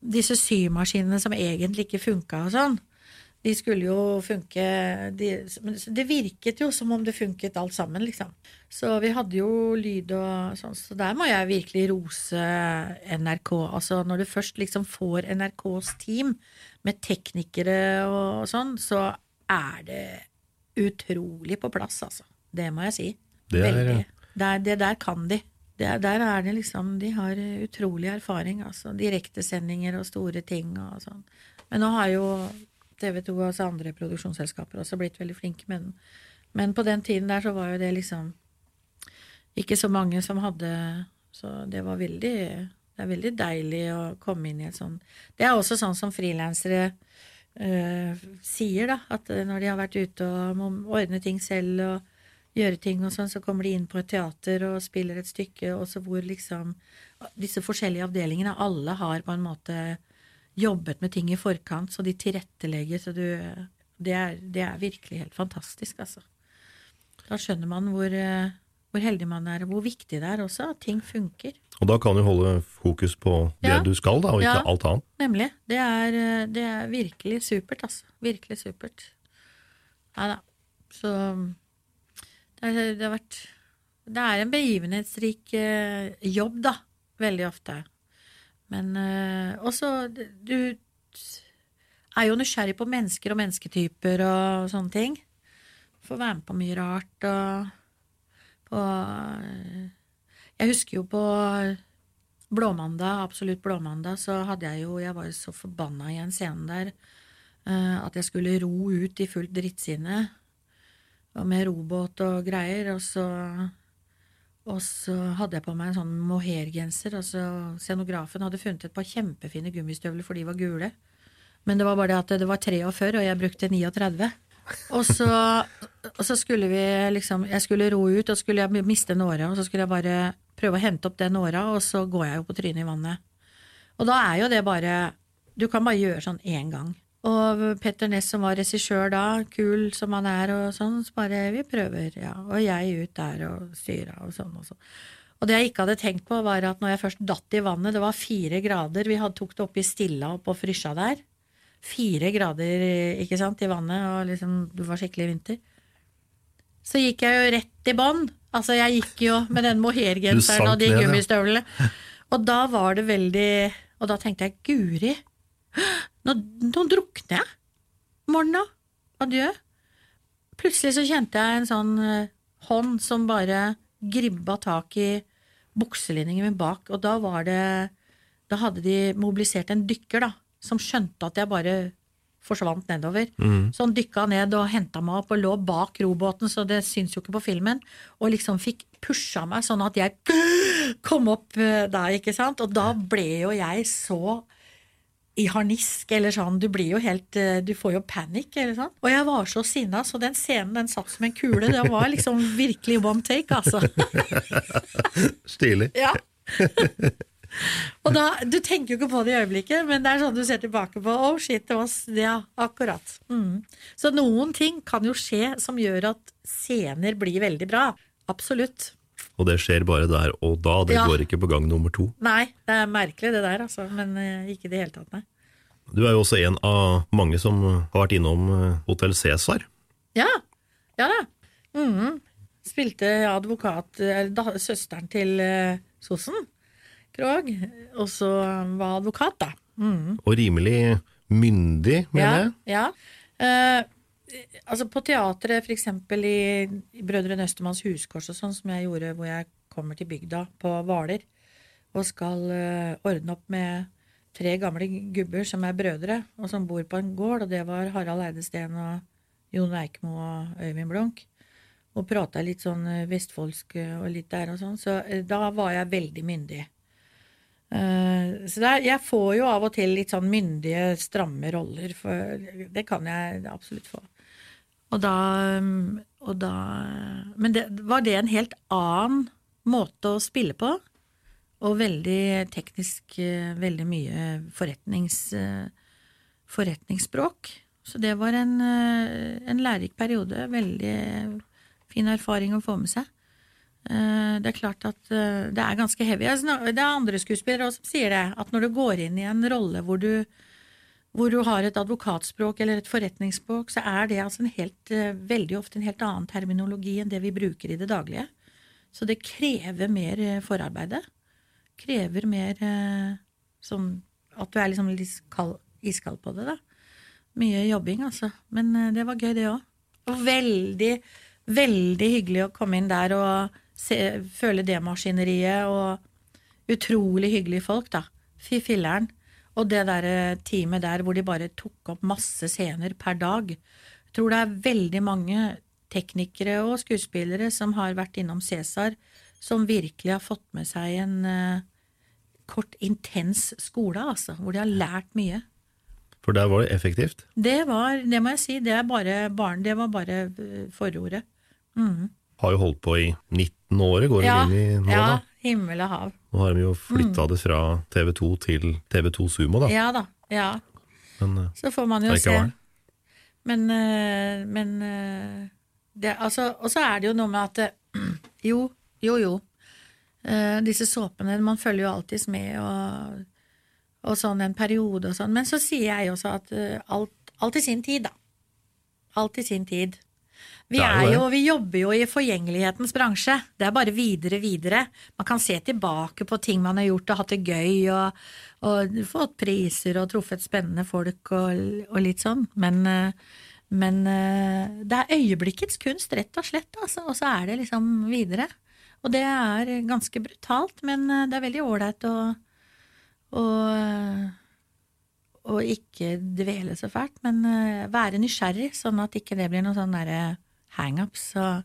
Disse symaskinene som egentlig ikke funka og sånn, de skulle jo funke de, men Det virket jo som om det funket alt sammen, liksom. Så vi hadde jo lyd og sånn, så der må jeg virkelig rose NRK. Altså når du først liksom får NRKs team med teknikere og sånn, så er det utrolig på plass, altså. Det må jeg si. Det er- Veldig. Der, det der kan de. Det, er- der er det liksom De har utrolig erfaring, altså. Direktesendinger og store ting og sånn. Men nå har jo TV 2 og altså andre produksjonsselskaper også blitt veldig flinke med den. Men på den tiden der så var jo det liksom ikke så mange som hadde Så det var veldig Det er veldig deilig å komme inn i et sånt Det er også sånn som frilansere øh, sier, da. At når de har vært ute og må ordne ting selv og gjøre ting og sånn, så kommer de inn på et teater og spiller et stykke, også hvor liksom disse forskjellige avdelingene, alle har på en måte jobbet med ting i forkant, så de tilrettelegger, så du Det er, det er virkelig helt fantastisk, altså. Da skjønner man hvor, eh, hvor heldig man er, og hvor viktig det er også, at ting funker. Og da kan du holde fokus på det Ja. du skal, da, og ikke Ja. alt annet. Nemlig. Det er, eh, det er virkelig supert, altså. Virkelig supert. Nei da. Så det, er, det har vært Det er en begivenhetsrik eh, jobb, da. Veldig ofte. Men eh, også Du er jo nysgjerrig på mennesker og mennesketyper og sånne ting. Får være med på mye rart og på eh, Jeg husker jo på Blåmandag, absolutt Blåmandag, så hadde jeg jo Jeg var jo så forbanna i en scene der uh, at jeg skulle ro ut i fullt drittsinne. Og med robåt og greier. Og så, og så hadde jeg på meg en sånn mohairgenser, og scenografen hadde funnet et par kjempefine gummistøvler, for de var gule. Men det var bare det at det var 43, og jeg brukte 39. Og så, og så skulle vi liksom Jeg skulle ro ut, og skulle jeg miste en åre, og så skulle jeg bare prøve å hente opp den åra, og så går jeg jo på trynet i vannet. Og da er jo det bare Du kan bare gjøre sånn én gang. Og Petter Ness som var regissør da, kul som han er og sånn, så bare vi prøver, ja. Og jeg ut der og styra og sånn og sånn. Og det jeg ikke hadde tenkt på, var at når jeg først datt i vannet, det var fire grader, vi hadde tok det opp i Stilla og på Frysja der. Fire grader, ikke sant, i vannet, og liksom, det var skikkelig vinter. Så gikk jeg jo rett i bånn. Altså, jeg gikk jo med den mohairgenseren og de gummistøvlene. Og da var det veldig Og da tenkte jeg, guri, nå, nå drukner jeg. Morna, adjø. Plutselig så kjente jeg en sånn eh, hånd som bare gribba tak i bukselinningen min bak, og da var det Da hadde de mobilisert en dykker, da, som skjønte at jeg bare forsvant nedover. Så han dykka ned og henta meg opp og lå bak robåten, så det syns jo ikke på filmen, og liksom fikk pusha meg sånn at jeg kom opp eh, der, ikke sant, og da ble jo jeg så i harnisk, eller sånn, du blir jo helt eh, Du får jo panikk, eller sånn. Og jeg var så sinna, så den scenen den satt som en kule. Det var liksom virkelig one take, altså. Stilig. Ja. Og da, Du tenker jo ikke på det i øyeblikket, men det er sånn du ser tilbake på. Oh shit, det var Ja, akkurat. Mm. Så noen ting kan jo skje som gjør at scener blir veldig bra. Absolutt. Og det skjer bare der og da, det Ja. går ikke på gang nummer to. Nei, det er merkelig det der, altså. Men eh, ikke i det hele tatt, nei. Du er jo også en av mange som har vært innom eh, Hotell Cæsar. Ja, ja da. Mhm. Spilte advokat, eller søsteren til uh, Sossen, Krog, og så var advokat, da. Mhm. Og rimelig myndig, mener jeg. Ja. Altså på teatret, eksempel i, i Brødre Nøstemanns huskors og sånn, som jeg gjorde hvor jeg kommer til bygda på Hvaler og skal uh, ordne opp med tre gamle gubber som er brødre, og som bor på en gård, og det var Harald Eidesteen og Jon Eikmo og Øyvind Blunk. Og prata litt sånn eh, vestfoldsk eh, og litt der og sånn, så uh, da var jeg veldig myndig. Så det er, jeg får jo av og til litt sånn myndige, stramme roller, for det kan jeg absolutt få. Og da, um, og da Men det, var det en helt annen måte å spille på, og veldig teknisk, eh, veldig mye forretnings, eh, forretningsspråk. Så det var en, eh, en lærerik periode. Veldig fin erfaring å få med seg. Det er klart at det er ganske heavy. Det er andre skuespillere også som sier det, at når du går inn i en rolle hvor du, hvor du har et advokatspråk eller et forretningsspråk, så er det altså helt, eh, veldig ofte en helt annen terminologi enn det vi bruker i det daglige. Så det krever mer eh, forarbeide. Krever mer eh, sånn at du er liksom litt kald, iskald på det, da. Mye jobbing, altså. Men det var gøy, det òg. Og veldig, veldig hyggelig å komme inn der og se, føle det maskineriet, og utrolig hyggelige folk, da. Fy filleren. Og det der teamet der hvor de bare tok opp masse scener per dag. Jeg tror det er veldig mange teknikere og skuespillere som har vært innom Cæsar, som virkelig har fått med seg en uh, kort, intens skole, altså, hvor de har lært mye. For der var det effektivt. Det var, det må jeg si, det, bare barn, det var bare eh, forordet. Mhm. Har jo holdt på i 19 år, går Ja, inn i nå, ja, da. himmel og hav. Nå har de jo flytta det fra TV2 til TV2 Sumo, da. Ja da, ja. Men eh, Så får man jo se. Men, eh, men eh, det, altså, Og så er det jo noe med at Jo, jo, jo. Disse såpene, man følger jo alltids med og, og sånn en periode og sånn. Men så sier jeg også at alt, alt i sin tid, da. Alt i sin tid. Vi, er jo vi jobber jo i forgjengelighetens bransje. Det er bare videre, videre. Man kan se tilbake på ting man har gjort og hatt det gøy, og, og fått priser og truffet spennende folk og, og litt sånn. Men, eh, men eh, det er øyeblikkets kunst, rett og slett. Altså. Og så er det liksom videre. Og det er ganske brutalt, men eh, det er veldig ålreit å, å og ikke dvele så fælt, men være nysgjerrig, sånn at ikke det blir noe sånn derre hangups og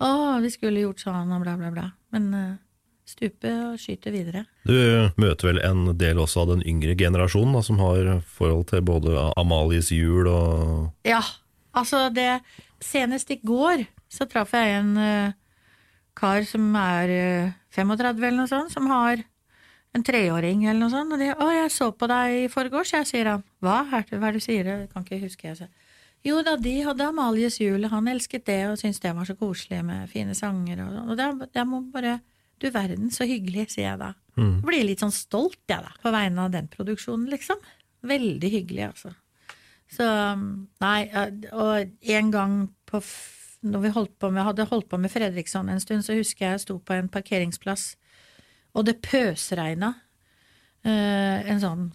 'Å, vi skulle gjort sånn', og bla, bla, bla. Men eh, stupe og skyte videre. Du møter vel en del også av den yngre generasjonen, da, som har forhold til både Amalies jul og Ja, altså det Senest i går så traff jeg en uh, kar som er uh, 35 eller noe sånt, som har en treåring eller noe sånt, og de 'Å, jeg så på deg i forgårs', jeg, sier han. 'Hva? Hva er det du sier?' Jeg kan ikke huske, jeg. Jo da, de hadde Amalies jul, han elsket det og syntes det var så koselig med fine sanger og sånn. Og da, da må bare Du verden, så hyggelig, sier jeg da. Mm. Blir litt sånn stolt, jeg, da, på vegne av den produksjonen, liksom. Veldig hyggelig, altså. Så nei, og en gang på når vi holdt på med, hadde holdt på med Fredriksson en stund, så husker jeg jeg sto på en parkeringsplass, og det pøsregna. Eh, en sånn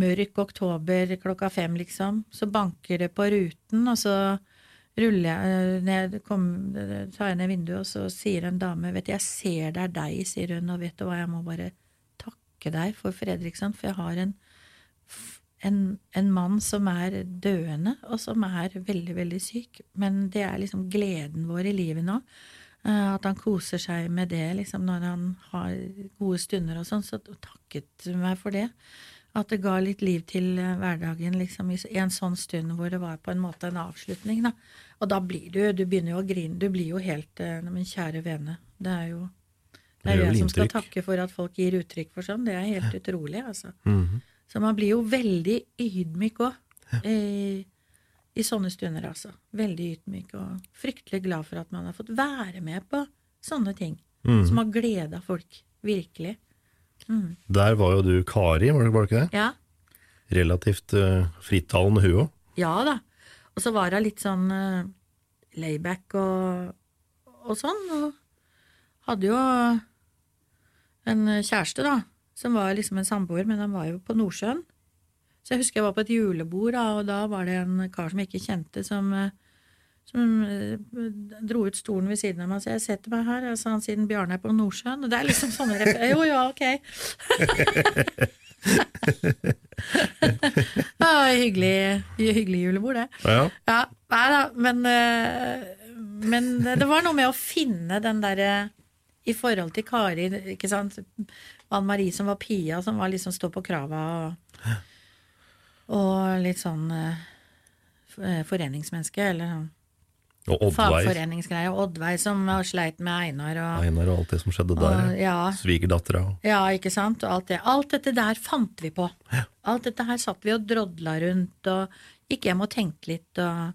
mørk oktober klokka fem, liksom. Så banker det på ruten, og så ruller jeg eh, ned, kom, tar jeg ned vinduet, og så sier en dame Vet du, jeg ser det er deg, sier hun, og vet du hva, jeg må bare takke deg for Fredriksson, for jeg har en en, en mann som er døende, og som er veldig, veldig syk. Men det er liksom gleden vår i livet nå. Eh, At han koser seg med det liksom når han har gode stunder og sånn. Så takket meg for det. At det ga litt liv til eh, hverdagen liksom i en sånn stund hvor det var på en måte en avslutning. da. Og da blir du Du begynner jo å grine. Du blir jo helt eh, men kjære vene. Det er jo det er jeg som skal takke for at folk gir uttrykk for sånn. Det er helt utrolig, altså. Mhm. Så man blir jo veldig ydmyk òg i, i sånne stunder, altså. Veldig ydmyk og fryktelig glad for at man har fått være med på sånne ting Mm. som har gleda folk. Virkelig. Mm. Der var jo du Kari, var det, ikke det? Ja. Relativt uh, frittalende hun òg. ja da. Og så var hun litt sånn uh, layback og, og sånn, og hadde jo en kjæreste, da, som var liksom en samboer, men han var jo på Nordsjøen. Så jeg husker jeg var på et julebord, da, og da var det en kar som jeg ikke kjente, som, eh, som eh, dro ut stolen ved siden av meg og sa 'jeg setter meg her', og sa han siden Bjarne er på Nordsjøen. Og det er liksom sånne referanser. Jo, ja, ok. ja, hyggelig, hyggelig julebord, det. Ja. Ja, nei da, men, eh, men det var noe med å finne den derre i forhold til Kari, ikke sant. Anne Marie som var Pia, som var liksom stå på krava og, og litt sånn eh, foreningsmenneske, eller sånn Og Oddveig. fagforeningsgreie. Og Oddveig som sleit med Einar og Einar og alt det som skjedde Og, der. ja. Svigerdattera. og- Ja, ikke sant? Og alt det. Alt dette der fant vi på. Alt dette her satt vi og drodla rundt og gikk hjem og tenkte litt og,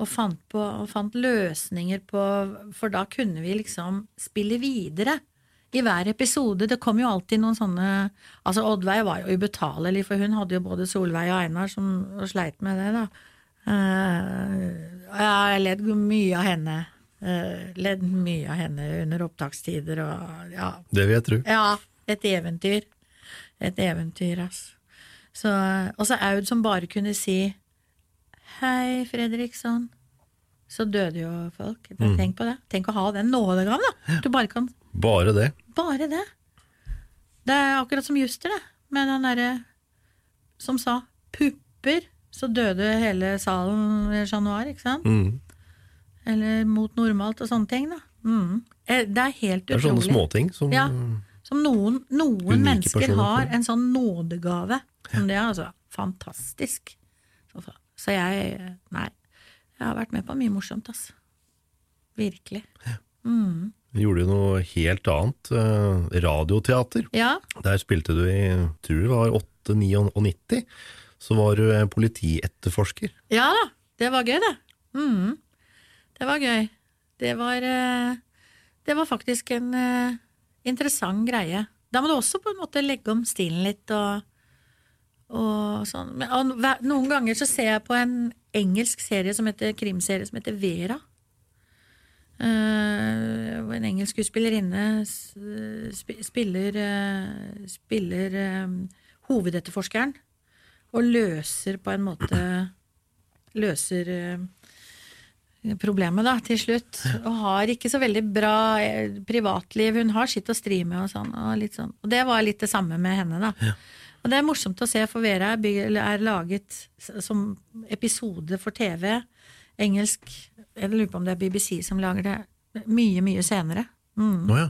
og, fant på, og fant løsninger på For da kunne vi liksom spille videre i hver episode. Det kom jo alltid noen sånne Altså, Oddveig var jo ubetalelig, for hun hadde jo både Solveig og Einar som og sleit med det, da. Uh, jeg ledd mye av henne. Uh, ledd mye av henne under opptakstider og ja, Det vil jeg tro. ja, et eventyr. Et eventyr, ass. Så, og så Aud som bare kunne si Hei, Fredriksson. Så døde jo folk. Mm. Tenk på det. Tenk å ha den nådegaven, da. Du bare kan Bare det. Bare det. Det er akkurat som Juster, det. Med den derre som sa pupper, så døde hele salen i januar, ikke sant? Mm. Eller mot normalt og sånne ting, da. Mm. Eh, Det er helt utrolig. Det er sånne småting som Ja. Som noen, noen mennesker har en sånn nådegave. Som det er altså fantastisk. Så, så jeg Nei. Jeg har vært med på mye morsomt, altså. Virkelig. Mm. Gjorde jo noe helt annet. eh, radioteater. Ja. Der spilte du i, tror det var 8-99, så var du eh, politietterforsker. Ja da, det var gøy, det. Mm. Det var gøy. Det var, eh, det var faktisk en interessant greie. Da må du også på en måte legge om stilen litt og, og sånn. Men, og, noen ganger så ser jeg på en engelsk serie som heter, krimserie som heter Vera. Hvor en engelsk skuespillerinne spiller, uh, spiller um, hovedetterforskeren. Og løser på en måte Løser uh, problemet, da, til slutt. Og har ikke så veldig bra privatliv. Hun har sitt å stri med og sånn. Og, litt sånn. og det var litt det samme med henne, da. Og det er morsomt å se, for Vera er, er laget som episode for TV. Engelsk Jeg lurer på om det er BBC som lager det. Mye, mye senere. Mm, Å ja.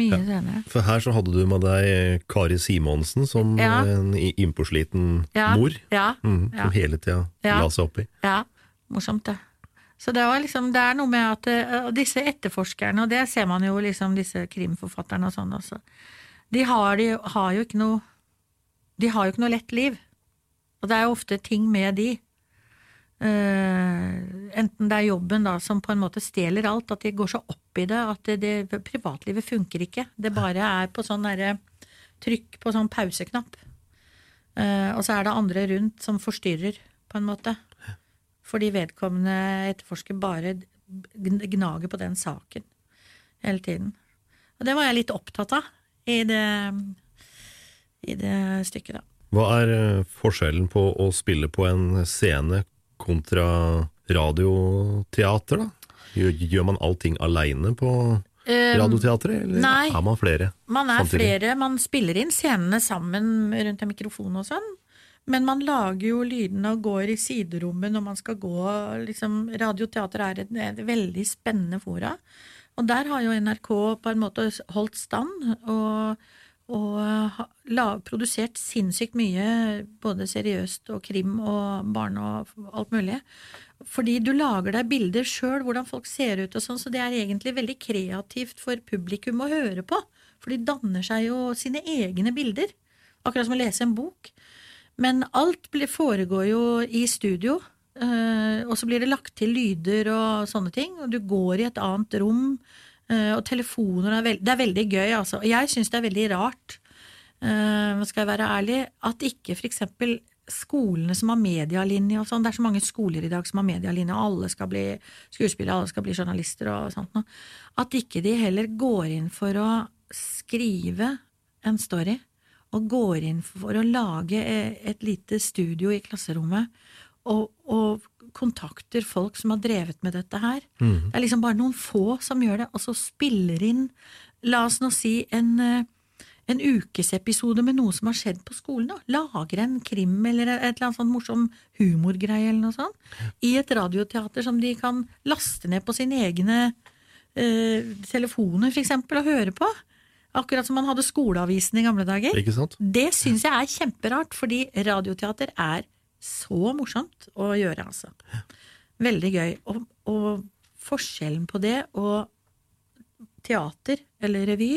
mye senere. For her så hadde du med deg Kari Simonsen som Ja. en innpåsliten Ja, mor. ja, ja. Som hele tida Ja. la seg oppi. Ja, morsomt det. Så det, var liksom, det er noe med at eh, og disse etterforskerne, og det ser man jo liksom disse krimforfatterne og sånn også, De har, de har jo ikke noe De har jo ikke noe lett liv. Og det er jo ofte ting med de. Eh, enten det er jobben da som på en måte stjeler alt, at de går så opp i det at det, det privatlivet funker ikke. Det bare er på sånn derre trykk på sånn pauseknapp. Eh, og så er det andre rundt som forstyrrer, på en måte. Fordi vedkommende etterforsker bare gnager på den saken hele tiden. Og det var jeg litt opptatt av i det, i det stykket, da. Hva er eh, forskjellen på å spille på en scene kontra radioteater, da? Gjør, gjør man allting aleine på Eh, radioteatret, eller nei. er man flere? Man er samtidig? flere, man spiller inn scenene sammen rundt en mikrofon og sånn. Men man lager jo lydene og går i siderommet når man skal gå. Liksom, Radioteater er et, et veldig spennende fora. Og der har jo NRK på en måte holdt stand og, og ha- la, produsert sinnssykt mye, både seriøst og krim og barne og alt mulig. Fordi du lager deg bilder sjøl, hvordan folk ser ut og sånn, så det er egentlig veldig kreativt for publikum å høre på. For de danner seg jo sine egne bilder. Akkurat som å lese en bok. Men alt foregår jo i studio, eh, og så blir det lagt til lyder og sånne ting. Og du går i et annet rom, eh, og telefoner er Det er veldig gøy, altså. Jeg syns det er veldig rart, eh, skal jeg være ærlig, at ikke eksempel skolene som har medialinje og sånn, det er så mange skoler i dag som har medialinje, og alle skal bli skuespillere, alle skal bli journalister og sånt noe, at ikke de heller går inn for å skrive en story, og går inn for å lage eh, et lite studio i klasserommet, og, og kontakter folk som har drevet med dette her. Det er liksom bare noen få som gjør det, og så spiller inn, la oss nå si, en, eh, en ukesepisode med noe som har skjedd på skolen. Da. Lager en krim eller et eller annet sånn morsom humorgreie eller noe sånt. I et radioteater som de kan laste ned på sine egne eh, telefoner, for eksempel, og høre på. Akkurat som man hadde skoleavisen i gamle dager. Ikke sant? Det syns jeg er kjemperart, fordi radioteater er så morsomt å gjøre, altså. Veldig gøy. Og, og forskjellen på det og teater eller revy,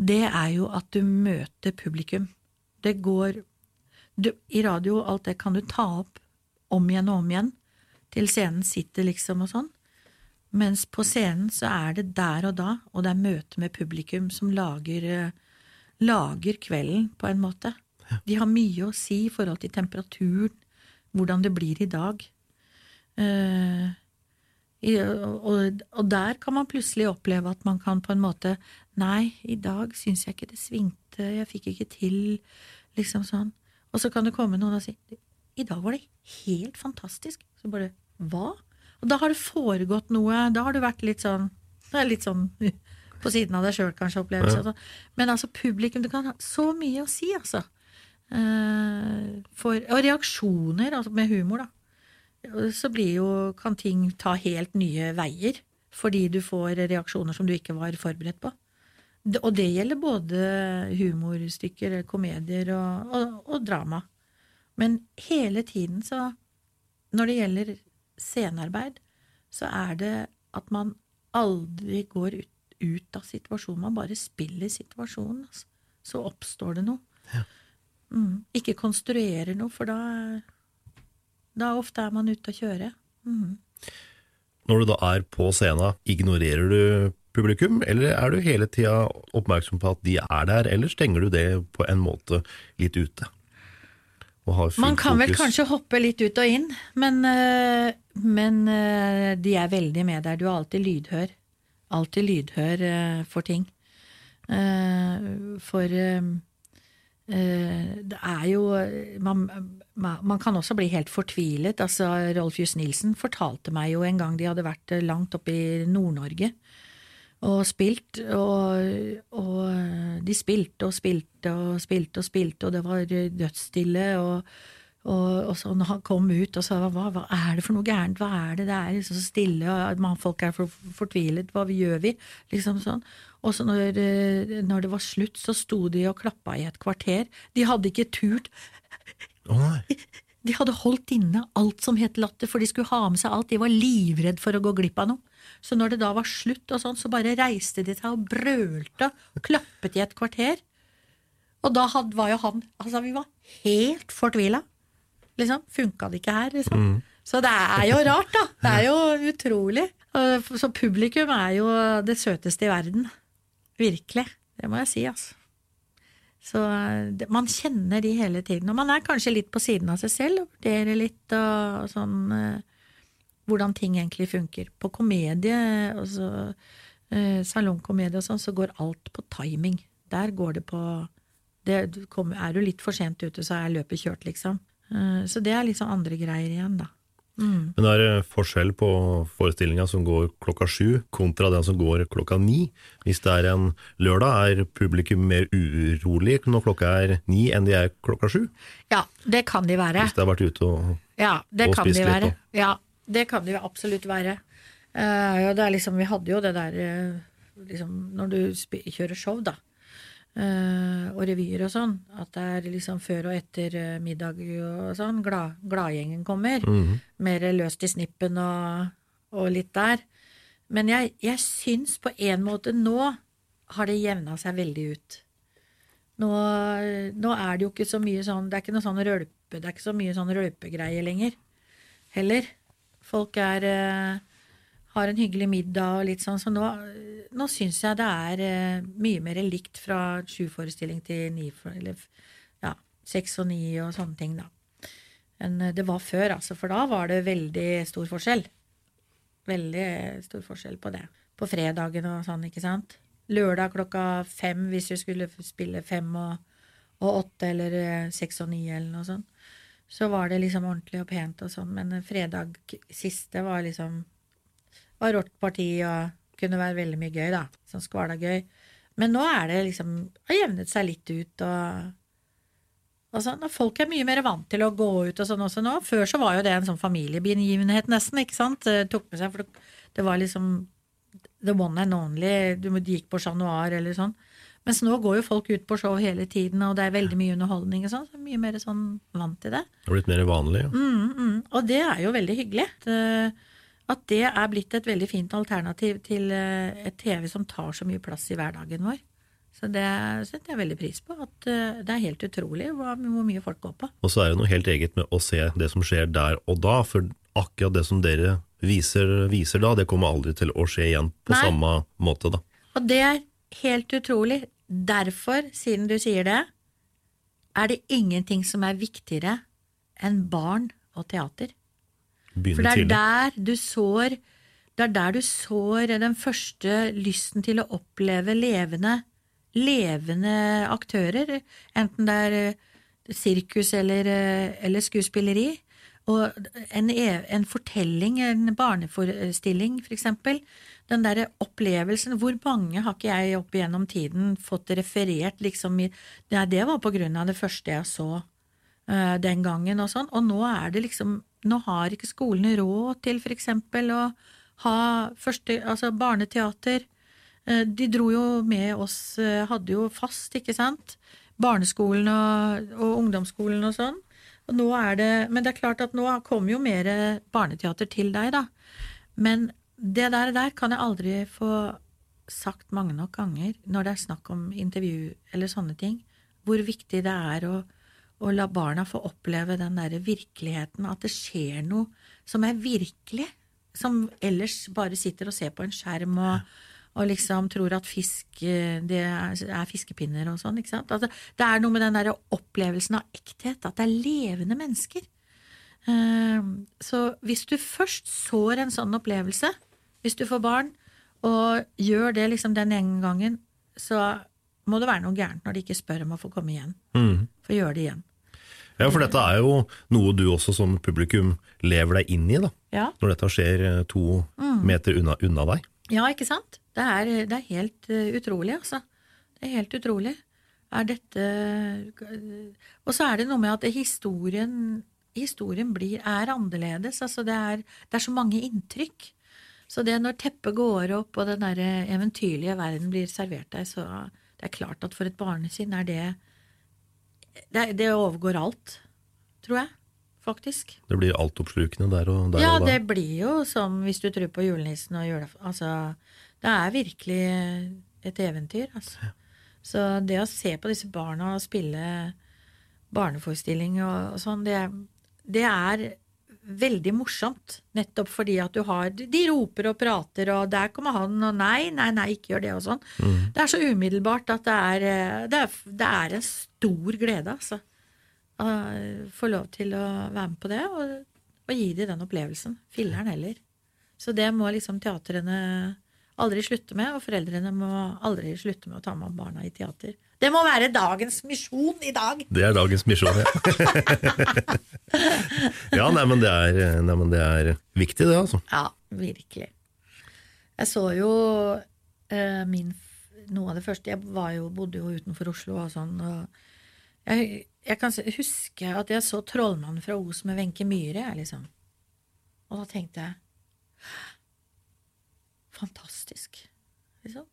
det er jo at du møter publikum. Det går du, I radio, alt det kan du ta opp om igjen og om igjen, til scenen sitter liksom og sånn. Mens på scenen så er det der og da, og det er møte med publikum som lager, eh, lager kvelden, på en måte. De har mye å si i forhold til temperaturen, hvordan det blir i dag. Uh, i, og, og der kan man plutselig oppleve at man kan på en måte Nei, i dag syns jeg ikke det svingte, jeg fikk ikke til, liksom sånn. Og så kan det komme noen og si I dag var det helt fantastisk. Så bare Hva? Og da har det foregått noe, da har du vært litt sånn Litt sånn på siden av deg sjøl, kanskje, opplevelse. Ja. altså. Men altså, publikum, det kan ha så mye å si, altså. Eh, for, og reaksjoner, altså med humor, da. Så jo, kan ting ta helt nye veier, fordi du får reaksjoner som du ikke var forberedt på. Og det gjelder både humorstykker, komedier og, og, og drama. Men hele tiden så Når det gjelder scenearbeid, så er det at man aldri går ut, ut av situasjonen. Man bare spiller situasjonen. Altså. Så oppstår det noe. Mm. Ikke konstruere noe, for da, da ofte er man ute å kjøre. Mm. Når du da er på scenen, ignorerer du publikum, eller er du hele tida oppmerksom på at de er der, eller stenger du det på en måte litt ute? Og har Man kan vel kanskje hoppe litt ut og inn, men, øh, men øh, de er veldig med der. Du er alltid lydhør. Alltid lydhør øh, for ting. Eh, for det er jo man, man, kan også bli helt fortvilet. Altså, Rolf Just Nilsen fortalte meg jo en gang de hadde vært øh, langt oppe i Nord-Norge og spilt, og, og de spilte og spilte og spilte og spilte, og det var dødsstille, og, og, og så når han kom ut og sa hva, hva er det for noe gærent, hva er det, det er liksom så stille, og man, folk er for, fortvilet, hva gjør vi, liksom sånn. Og så når, eh, når det var slutt, så sto de og klappa i et kvarter. De hadde ikke turt oh, de hadde holdt inne alt som het latter, for de skulle ha med seg alt. De var livredd for å gå glipp av noe. Så når det da var slutt, og sånn, så bare reiste de seg og brølte og klappet i et kvarter. Og da had, var jo han Altså, vi var helt fortvila. Liksom. Funka det ikke her, liksom. Mm. Så det er jo rart, da. Det er jo utrolig. Så publikum er jo det søteste i verden. Virkelig. Det må jeg si, altså. Så man kjenner de hele tiden. Og man er kanskje litt på siden av seg selv og vurderer litt og sånn eh, hvordan ting egentlig funker. På komedie, altså eh, salongkomedie og sånn, så går alt på timing. Der går det på det, Er du litt for sent ute, så er løpet kjørt, liksom. Eh, så det er liksom andre greier igjen, da. Mm. Men er det forskjell på forestillinga som går klokka sju, kontra den som går klokka ni. Hvis det er en lørdag, er publikum mer urolig når klokka er ni enn de er klokka sju? Ja, det kan de være. Hvis de har vært ute og Ja, det og kan de spist litt, Og... Ja, det kan de absolutt være. Uh, ja, det er liksom, vi hadde jo det der uh, liksom, Når du sp kjører show, da, og revyer og sånn, at det er liksom før og etter eh, middag og sånn, glad, gladgjengen kommer. Mhm. Mer løst i snippen og, og litt der. Men jeg, jeg syns på en måte nå har det jevna seg veldig ut. Nå, nå er det jo ikke så mye sånn Det er ikke noe sånn rølpe, det er ikke så mye sånn rølpegreier lenger. Heller. Folk er eh, har en hyggelig middag og litt sånn, så nå, nå syns jeg det er eh, mye mer likt fra sju-forestilling til ni, eller ja, seks og ni og sånne ting, da. Enn eh, det var før, altså, for da var det veldig stor forskjell. Veldig stor forskjell på det. På fredagen og sånn, ikke sant. Lørdag klokka fem hvis vi skulle spille fem og, og åtte eller eh, seks og ni eller noe sånt. Så var det liksom ordentlig og pent og sånn, men fredag siste var liksom var rått parti og kunne være veldig mye gøy, da. Sånn skvala gøy. Men nå er det liksom har jevnet seg litt ut og og sånn, og Folk er mye mer vant til å gå ut og sånn også nå. Før så var jo det en sånn familiebegivenhet nesten, ikke sant. Det tok med seg, for det, det var liksom the one and only. Du gikk på Chat Noir eller sånn. Mens nå går jo folk ut på show hele tiden, og det er veldig mye underholdning og sånn. Så mye mer sånn vant til det. Det har blitt mer vanlig. Ja. Mm, mm. Og det er jo veldig hyggelig. At, at det er blitt et veldig fint alternativ til eh, et TV som tar så mye plass i hverdagen vår. Så det setter jeg veldig pris på. At eh, det er helt utrolig hvor, hvor mye folk går på. Og så er det noe helt eget med å se det som skjer der og da, for akkurat det som dere viser, viser da, det kommer aldri til å skje igjen på Nei. samme måte, da. Og det er helt utrolig. Derfor, siden du sier det, er det ingenting som er viktigere enn barn og teater. For det er tidlig. der du sår Det er der du sår den første lysten til å oppleve levende levende aktører, enten det er eh, sirkus eller, eh, eller skuespilleri. Og en, e- en fortelling, en barneforestilling, for eksempel. Den derre opplevelsen Hvor mange har ikke jeg opp igjennom tiden fått referert liksom i Nei, det var på grunn av det første jeg så uh, den gangen og sånn. Og nå er det liksom Nå har ikke skolene råd til for eksempel å ha første, altså barneteater. Eh, De dro jo med oss, eh, hadde jo fast, ikke sant? Barneskolen og, og ungdomsskolen og sånn. Og nå er det, men det er klart at nå kommer jo mer barneteater til deg, da. Men det der, der kan jeg aldri få sagt mange nok ganger når det er snakk om intervju eller sånne ting, hvor viktig det er å, å la barna få oppleve den derre virkeligheten, at det skjer noe som er virkelig, som ellers bare sitter og ser på en skjerm og, og liksom tror at fisk eh, det er, er fiskepinner og sånn, ikke sant. Altså, det er noe med den derre opplevelsen av ekthet, at det er levende mennesker. Eh, Så hvis du først sår en sånn opplevelse, hvis du får barn, og gjør det liksom den ene gangen, så må det være noe gærent når de ikke spør om å få komme igjen. Mm. Få gjøre det igjen. Ja, for dette er jo noe du også som publikum lever deg inn i, da. Ja. Når dette skjer eh, to Mm. meter unna, unna deg. Ja, ikke sant? Det er, det er helt eh, utrolig, altså. Det er helt utrolig. Er dette Og så er det noe med at historien, historien blir, er annerledes. Altså det er, det er så mange inntrykk. Så det når teppet går opp og den der eventyrlige verden blir servert deg, så det er klart at for et barnesinn er det Det, det overgår alt, tror jeg. Faktisk. Det blir altoppslukende der og, der Ja, og da. det blir jo som hvis du tror på julenissen og julaften. Altså, det er virkelig et eventyr, altså. Så det å se på disse barna og spille barneforestilling og, og sånn, det, det er veldig morsomt. Nettopp fordi at du har De roper og prater, og der kommer han, og nei, nei, nei, ikke gjør det, og sånn. Det er så umiddelbart at det er, eh, det er, det er en stor glede, altså. Å få lov til å være med på det, og, og gi dem den opplevelsen. Filler'n heller. Så det må liksom teatrene aldri slutte med, og foreldrene må aldri slutte med å ta med barna i teater. Det må være dagens misjon i dag! Det er dagens misjon, ja. ja, nei, men det er, nei, men det er viktig, det, altså. Ja, virkelig. Jeg så jo eh, min Noe av det første Jeg var jo, bodde jo utenfor Oslo og sånn, og jeg, jeg kan huske at jeg så 'Trollmannen fra Os' med Wenche Myhre, liksom. Og da tenkte jeg Fantastisk, liksom.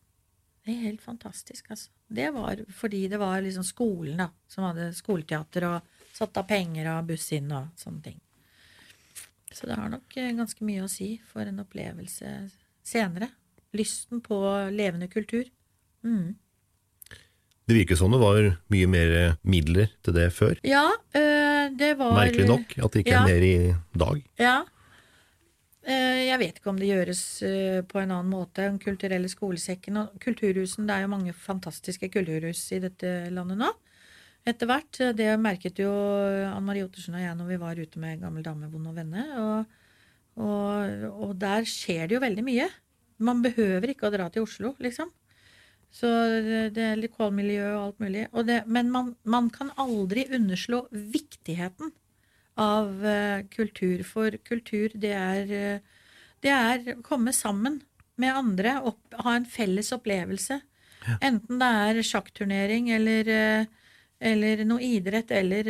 Det er helt fantastisk, altså. Det var fordi det var liksom skolen, da, som hadde skoleteater og satt av penger og buss inn og sånne ting. Så det har nok eh, ganske mye å si for en opplevelse senere. Lysten på levende kultur. Mm. Det virker som det var mye mer midler til det før. Ja, øh, det var Merkelig nok at det ikke Ja. er mer i dag. Ja. Eh, Jeg vet ikke om det gjøres eh, på en annen måte Den kulturelle skolesekken. Og kulturhusen, det er jo mange fantastiske kulturhus i dette landet nå. Etter hvert. Det merket jo Ann Marie Ottersen og jeg når vi var ute med Gammel dame, vond og venne. Og, og, og der skjer det jo veldig mye. Man behøver ikke å dra til Oslo, liksom. Så det, er er lokalmiljø og alt mulig. Det, men man, man kan aldri underslå viktigheten av eh, kultur. For kultur, det er, eh, det er å komme sammen med andre, opp, ha en felles opplevelse. Enten det er sjakkturnering eller, eh, eller noe idrett eller,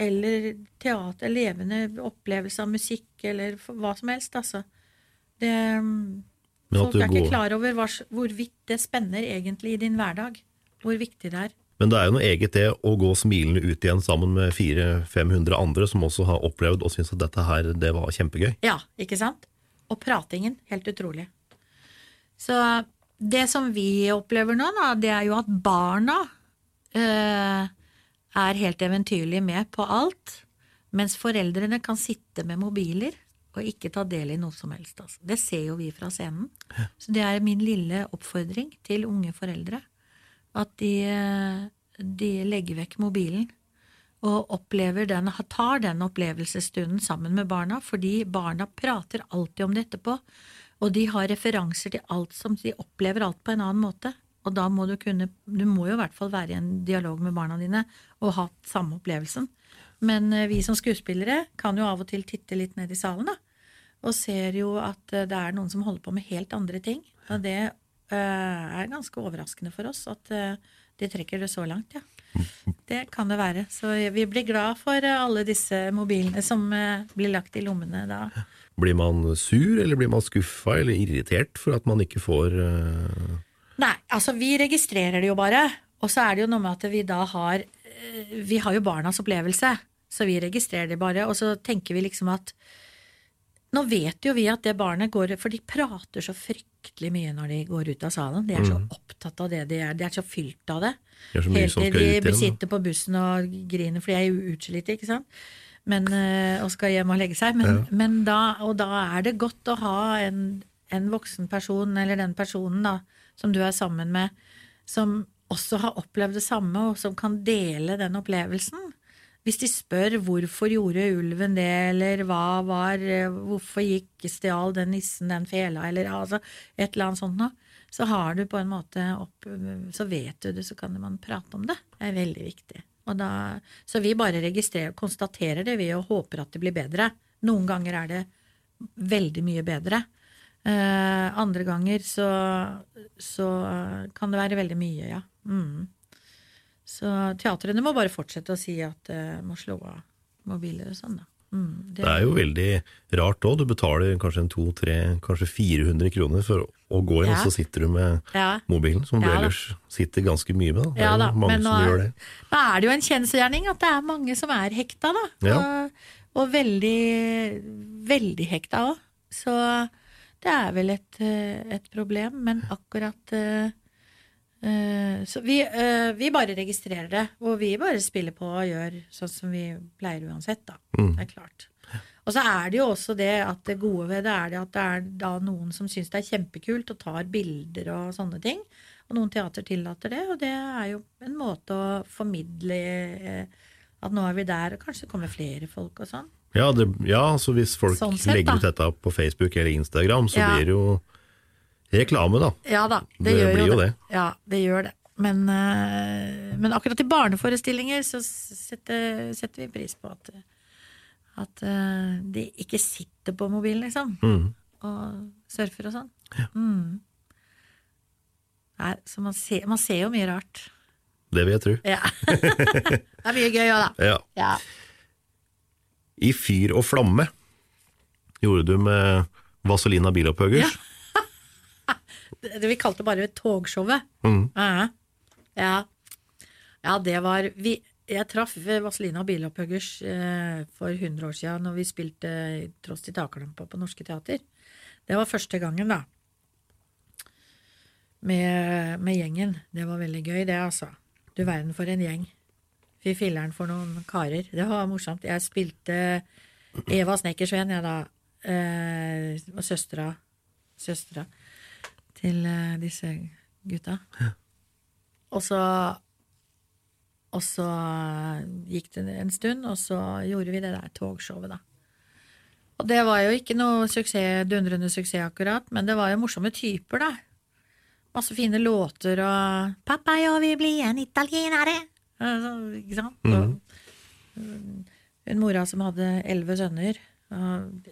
eller teater, levende opplevelse av musikk eller hva som helst, altså. Det, folk du er ikke klar over hvorvidt det spenner egentlig i din hverdag. Hvor viktig det er. Men det er jo noe eget det å gå smilende ut igjen sammen med 400-500 andre som også har opplevd og syns at dette her, det var kjempegøy. Ja, ikke sant? Og pratingen, helt utrolig. Så det som vi opplever nå, da, det er jo at barna øh, er helt eventyrlig med på alt, mens foreldrene kan sitte med mobiler og ikke ta del i noe som helst. Altså. Det ser jo vi fra scenen. Så det er min lille oppfordring til unge foreldre. At de, de legger vekk mobilen og opplever den, tar den opplevelsesstunden sammen med barna, fordi barna prater alltid om det etterpå, og de har referanser til alt som de opplever alt på en annen måte. Og da må du kunne Du må jo i hvert fall være i en dialog med barna dine og ha samme opplevelsen. Men eh, vi som skuespillere kan jo av og til titte litt ned i salen, da. Og ser jo at eh, det er noen som holder på med helt andre ting. Og det er ganske overraskende for oss at eh, de trekker det så langt, ja. Det kan det være. Så vi blir glad for eh, alle disse mobilene som eh, blir lagt i lommene da. Blir man sur, eller blir man skuffa eller irritert for at man ikke får uh... Nei, altså vi registrerer det jo bare. Og så er det jo noe med at vi da har eh, Vi har jo barnas opplevelse, så vi registrerer det bare. Og så tenker vi liksom at Nå vet jo vi at det barnet går For de prater så fryktelig mye når de går ut av salen. De er så opptatt av det de er. De er så fylt av det. Det Helt til de igjen, sitter på bussen og griner, for de er jo utslitte, ikke sant. Men, eh, og skal hjem og legge seg. Men, men da, og da er det godt å ha en, en voksen person, eller den personen da, som du er sammen med, som også har opplevd det samme, og som kan dele den opplevelsen. Hvis de spør hvorfor gjorde ulven det, eller hva var, hvorfor gikk stjal den nissen den fela, eller altså et eller annet sånt noe, så har du på en måte opp, så vet du det, så kan man prate om det. Det er veldig viktig. Da, så vi bare registrerer konstaterer det vi, og håper at det blir bedre. Noen ganger er det veldig mye bedre. Eh, andre ganger så, så kan det være veldig mye, ja. Mm. Så teatrene må bare fortsette å si at uh, må slå av mobiler og sånn, da. Mm, Det er jo veldig rart òg. Du betaler kanskje en 200-300, kanskje 400 kroner for å gå inn, Ja. og så sitter du med Ja. mobilen, som du Ja ellers sitter ganske mye med. Da. Det er jo mange men som nå, gjør det. nå er det jo en kjensgjerning at det er mange som er hekta, da. Og, og veldig, veldig hekta òg. Så det er vel et, eh, et problem. Men akkurat Eh, så vi, eh, vi bare registrerer det, og vi bare spiller på og gjør sånn som vi pleier uansett, da. Mm. Det er klart. Og så er det jo også det at det gode ved det er det at det er da noen som syns det er kjempekult og tar bilder og sånne ting. Og noen teater tillater det, og det er jo en måte å formidle eh, at nå er vi der, og kanskje kommer flere folk og sånn. Ja, det, ja, så hvis folk Sånn sett, legger ut dette på Facebook eller Instagram, så Ja. blir det jo reklame, da. Ja da, det, Det gjør blir jo det. det. Ja, det gjør det. Men, eh, men akkurat i barneforestillinger så setter, setter vi pris på at, at eh, de ikke sitter på mobilen, liksom. Mm. Og surfer og sånn. Mm. Nei, så man ser, man ser jo mye rart. Det vil jeg tro. Ja. det er mye gøy òg, da. Ja. Ja. I Fyr og flamme gjorde du med Vazelina Bilopphøggers. Det vi kalte det bare togshowet. Mm. Ja. ja. Ja, det var vi, Jeg traff Vazelina Bilopphøggers eh, for 100 år siden når vi spilte Tross til taklampa på Norske Teater. Det var første gangen, da. Med, med gjengen. Det var veldig gøy, det, altså. Du verden for en gjeng. Fy filler'n for noen karer. Det var morsomt. Jeg spilte Eva Snekkersveen, jeg, da. Eh, og søstera. Søstera til eh, disse gutta. Og så Og så gikk det en stund, og så gjorde vi det der togshowet, da. Og det var jo ikke noe suksess, dundrende suksess akkurat, men det var jo morsomme typer, da. Masse fine låter og 'Pappa, jeg vil bli en italienere'. Ikke sant? Og, hun mora som hadde elleve sønner,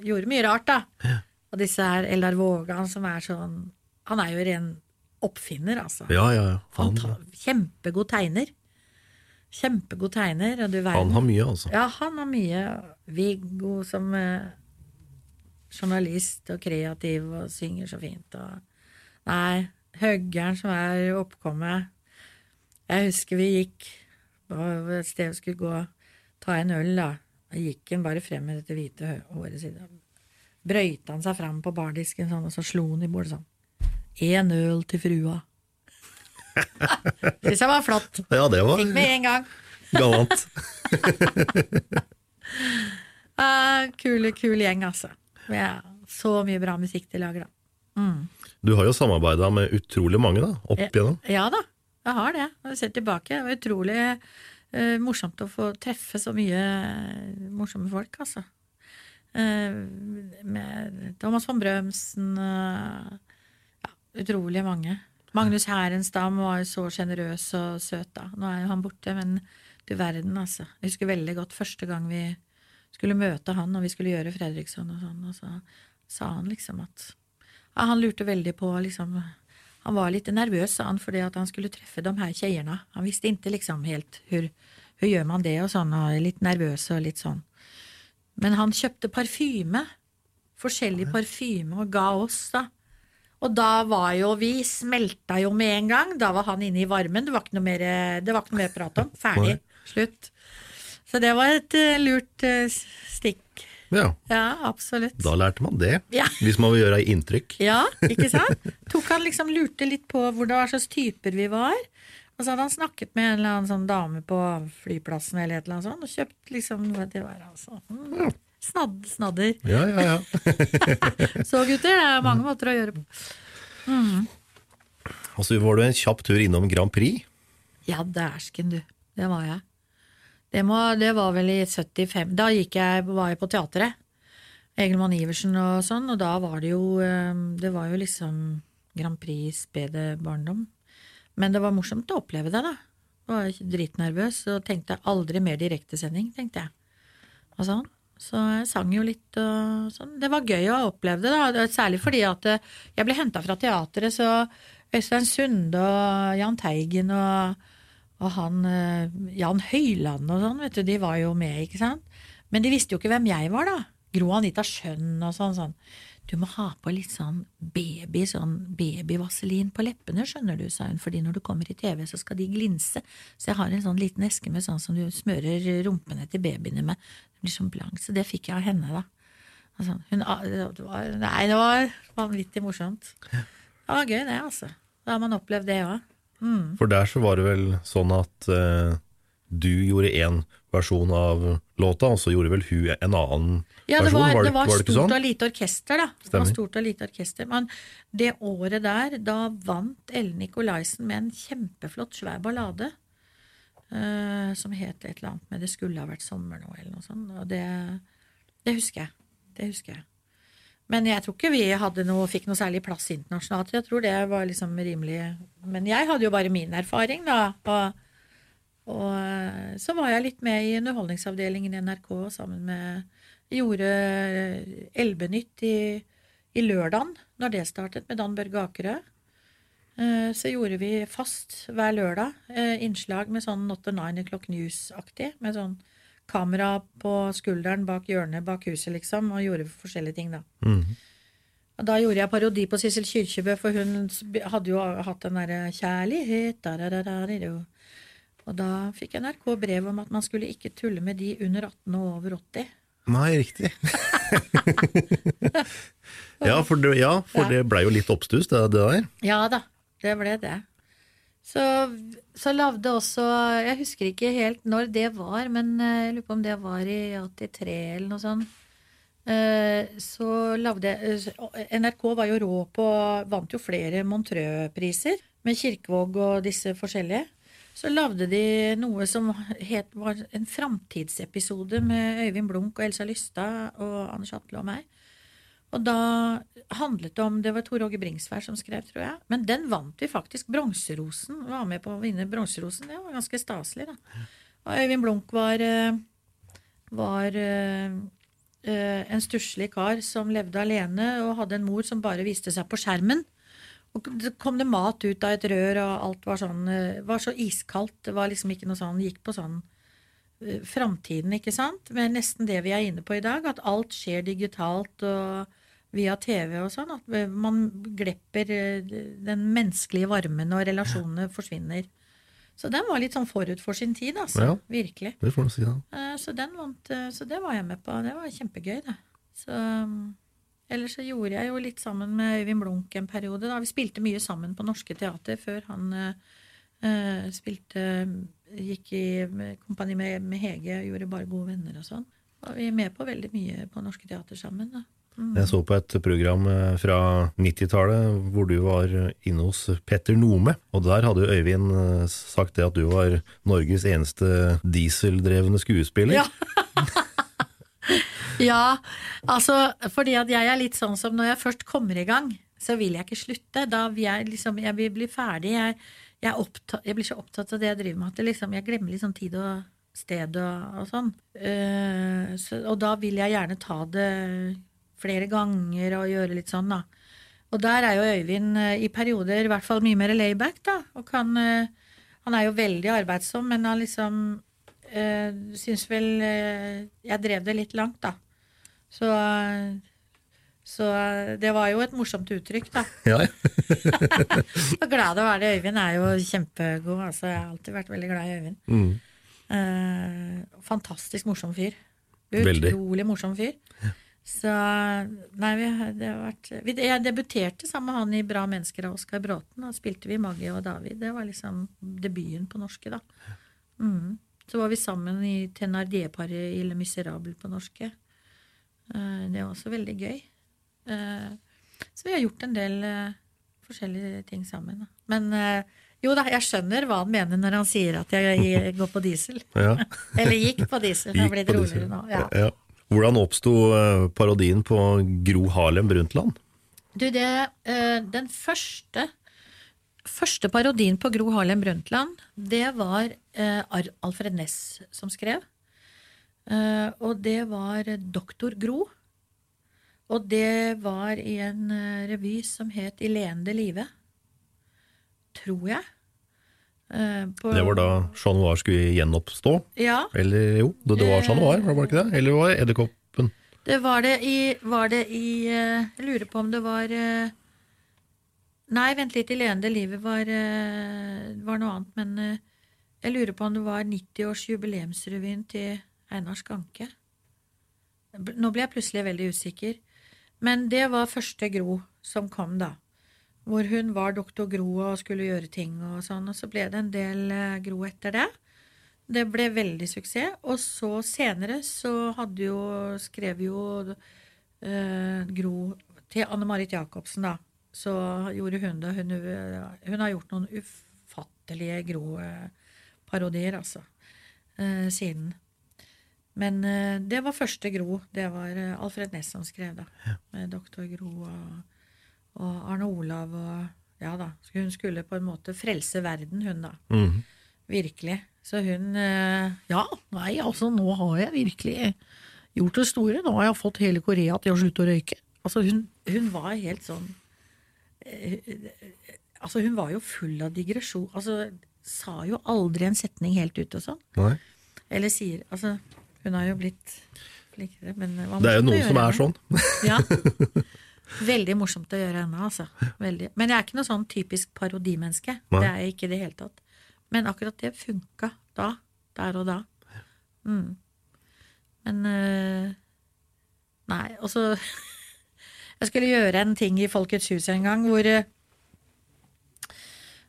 gjorde mye rart, da. Og disse her Eldar Vågan, som er sånn Han er jo ren oppfinner, altså. Ja, ja, ja. Han, han Kjempegod tegner. Kjempegod tegner, han har mye, altså. Ja, han har mye. Viggo som eh, journalist og kreativ og synger så fint. Og, nei, Høggern som er oppkommet. Jeg husker vi gikk et sted vi skulle gå ta en øl, da. Da gikk han bare frem med dette hvite håret sitt. Brøyta han seg fram på bardisken sånn, og så slo han i bordet sånn. En øl til frua. Syns jeg var flott. Ja, det var Fikk med en gang. galant. uh, kule, kul gjeng, altså. Ja, så mye bra musikk de lager, da. Mm. Du har jo samarbeida med utrolig mange, da, opp igjennom. Ja da, jeg har det. Når jeg ser tilbake, det var utrolig uh, morsomt å få treffe så mye eh, morsomme folk, altså. Uh, med Thomas von Brømsen Ja, utrolig mange. Magnus Herenstam var jo så sjenerøs og søt, da. Nå er jo han borte, men du verden, altså. Jeg husker veldig godt første gang vi skulle møte han, og vi skulle gjøre Fredriksson og sånn, og så sa han liksom at ja, han lurte veldig på liksom Han var litt nervøs, sa han, fordi at han skulle treffe de her kjeierne. Han visste ikke liksom helt hvor, hvor gjør man det, og sånn, og litt nervøs og litt sånn. Men han kjøpte parfyme. Forskjellig parfyme, og ga oss, da. Og da var jo Vi smelta jo med en gang. Da var han inne i varmen. Det var ikke noe mer, det var ikke noe mer prat om. Ferdig. Slutt. Så det var et eh, lurt eh, stikk. Ja, Ja, absolutt. da lærte man det. Ja. Hvis man vil gjøre inntrykk. Ja, ikke sant? Tok han liksom lurte litt på hvordan hva slags typer vi var. Og så hadde han snakket med en eller annen sånn dame på flyplassen eller et eller annet sånt, og kjøpt liksom Det var altså mm, snadd, Snadder. Ja, ja, ja. Så gutter, det er mange måter å gjøre på. Mm. Og så var du en kjapp tur innom Grand Prix. Ja, dæsken, du. Det var jeg. Det, må, det var vel i 75. Da jeg, var jeg på teatret. Egelmann Iversen og sånn, og da var det jo eh, Det var jo liksom Grand Prix spede barndom. Men det var morsomt å oppleve det, da. Jeg var dritnervøs og tenkte aldri mer direktesending, tenkte jeg. Og sånn. Så jeg sang jo litt og sånn. Det var gøy å oppleve det, da. Særlig fordi at eh, jeg ble henta fra teatret, så Øystein Sunde og Jahn Teigen og og han eh, Jan Høyland og sånn, vet du, de var jo med, ikke sant? Men de visste jo ikke hvem jeg var, da. Gro Anita Schjønn og sånn. sånn. Du må ha på litt sånn baby, sånn babyvaselin på leppene, skjønner du, sa hun, fordi når du kommer i TV, så skal de glinse. Så jeg har en sånn liten eske med sånn som du smører rumpene til babyene med. Det blir sånn blank. Så det fikk jeg av henne, da. Sånn, hun, det var, nei, det var vanvittig morsomt. Det var gøy, det, altså. Da har man opplevd det òg. Mm. For der så var det vel sånn at eh, du gjorde én versjon av låta, og så gjorde vel hun en annen Ja, versjon? var, var, det var var det stort sånn? og lite orkester, da. Det var stort og lite orkester. Men det året der, da vant Ellen Nicolaisen med en kjempeflott, svær ballade. Uh, som het et eller annet med 'Det skulle ha vært sommer nå', eller noe sånt. Og det, det husker jeg. Det husker jeg. Men jeg tror ikke vi hadde noe, fikk noe særlig plass internasjonalt. Jeg tror det var liksom rimelig Men jeg hadde jo bare min erfaring, da. Og, og eh, så var jeg litt med i Underholdningsavdelingen i NRK sammen med Gjorde eh, Elbenytt i, i lørdagen, når det startet, med Dan Børge Akerø. Eh, Så gjorde vi fast hver lørdag eh, innslag med sånn Not the Nine O'Clock News-aktig. Med sånn kamera på skulderen bak hjørnet bak huset, liksom, og gjorde forskjellige ting, da. Mhm. Og da gjorde jeg parodi på Sissel Kyrkjebø, for hun hadde jo hatt den derre 'Kjærlighet', da, da, da, da, da, da. Og da fikk NRK brev om at man skulle ikke tulle med de under 18 og over 80. Nei, riktig. ja, for det, ja, for Ja. det blei jo litt oppstuss, det, det der. Ja da, det ble det. Så, så lagde også Jeg husker ikke helt når det var, men eh, jeg lurer på om det var i 83 eller noe sånt. Eh, Så lagde NRK var jo rå på Vant jo flere Montreux-priser med Kirkevåg og disse forskjellige. Så lagde de noe som het, var en framtidsepisode med Øyvind Blunk og Elsa Lystad og Anders Atle og meg. Og da handlet det om Det var Tor Åge Bringsvær som skrev, tror jeg. Men den vant vi faktisk. Bronserosen. Var med på å vinne Bronserosen. Det var ganske staselig, da. Og Øyvind Blunk var, eh, var eh, eh, en stusslig kar som levde alene og hadde en mor som bare viste seg på skjermen. Og det kom det mat ut av et rør, og alt var sånn eh, var så iskaldt. Det var liksom ikke noe sånn Gikk på sånn eh, framtiden, ikke sant? Men nesten det vi er inne på i dag, at alt skjer digitalt og via TV og sånn. At man glepper eh, den menneskelige varmen, og relasjonene forsvinner. Så den var litt sånn forut for sin tid, altså. Ja. Virkelig. Det får du si, da. Så den vant, så det var jeg med på. Det var kjempegøy, det. Så um, Ellers så gjorde jeg jo litt sammen med Øyvind Blunk en periode. da. Vi spilte mye sammen på Norske Teater før han eh, eh, spilte Gikk i kompani med, med Hege, gjorde bare gode venner og sånn. Og vi er med på veldig mye på Norske Teater sammen. da. Mm. Jeg så på et program eh, fra 90-tallet hvor du var inne hos Petter Nome, og der hadde jo Øyvind eh, sagt det at du var Norges eneste dieseldrevne skuespiller. Ja. Ja, altså fordi at jeg er litt sånn som når jeg først kommer i gang, så vil jeg ikke slutte. Da vil jeg liksom Jeg vil bli ferdig. Jeg, jeg, opptatt, jeg blir så opptatt av det jeg driver med at liksom, jeg glemmer liksom tid og sted og, og sånn. Uh, så, og da vil jeg gjerne ta det flere ganger og gjøre litt sånn, da. Og der er jo Øyvind eh, i perioder i hvert fall mye mer layback, da. Og kan eh, Han er jo veldig arbeidsom, men han liksom øh, syns vel jeg drev det litt langt, da. Så, så det var jo et morsomt uttrykk, da. Ja, Og glad å være det. Øyvind er jo kjempegod. Altså, jeg har alltid vært veldig glad i Øyvind. Mm. Eh, fantastisk morsom fyr. Veldig. Utrolig morsom fyr. Så Nei, vi, det har vært vi, Jeg debuterte sammen med han i Bra mennesker av Oskar Bråten. Da spilte vi Maggie og David. Det var liksom debuten på norske, da. Mm. Så var vi sammen i Thenardier-paret i Le Miserable på norske. Eh, det var også veldig gøy. Eh, så vi har gjort en del eh, forskjellige ting sammen. Men jo da, jeg skjønner hva han mener når han sier at jeg går på diesel. Ja. Eller gikk på diesel. Det har blitt roligere nå. Ja. Ja. Hvordan oppsto parodien på Gro Harlem Brundtland? Du, det, den første, første parodien på Gro Harlem Brundtland, det var Alfred Ness som skrev. Eh, og det var Doktor Gro. Og det var i en eh, revy som het I leende live. Tror jeg. Uh, på- Det var da Chat Noir skulle gjenoppstå? Ja. Eller jo, det, det var Chat Noir, var det ikke det? Eller var det Edderkoppen? Det var det i Var det i uh, Jeg lurer på om det var Nei, vent litt. I leende livet var, var noe annet, men jeg lurer på om det var 90-års-jubileumsrevyen til Einar Skanke. Nå ble jeg plutselig veldig usikker. Men det var første Gro som kom, da. hvor hun var doktor Gro og skulle gjøre ting og sånn, og så ble det en del eh, Gro etter det. Det ble veldig suksess. Og så senere så hadde jo Skrev jo eh, Gro til Anne Marit Jacobsen, da. Så gjorde hun det. Hun, hun har gjort noen ufattelige Gro-parodier, altså, eh, siden. Men eh, det var første Gro. Det var eh, Alfred Næss som skrev det. Med doktor Gro og, og Arne Olav og Ja da. Hun skulle på en måte frelse verden, hun, da. Mhm. Virkelig. Så hun eh, Ja, nei, altså, nå har jeg virkelig gjort det store. Nå har jeg fått hele Korea til å slutte å røyke. Altså, hun, hun var helt sånn Altså, hun var jo full av digresjon. Altså, sa jo aldri en setning helt ut og sånn. Nei. Eller sier Altså, hun har jo blitt flinkere, men det var Det er jo noen som er sånn. Ja. Veldig morsomt å gjøre henne, altså. Veldig. Men jeg er ikke noe sånn typisk parodimenneske. Nei. Det er jeg ikke i det hele tatt. Men akkurat det funka da. Der og da. Mm. Men øh, Nei, og så Jeg skulle gjøre en ting i Folkets hus en gang hvor øh,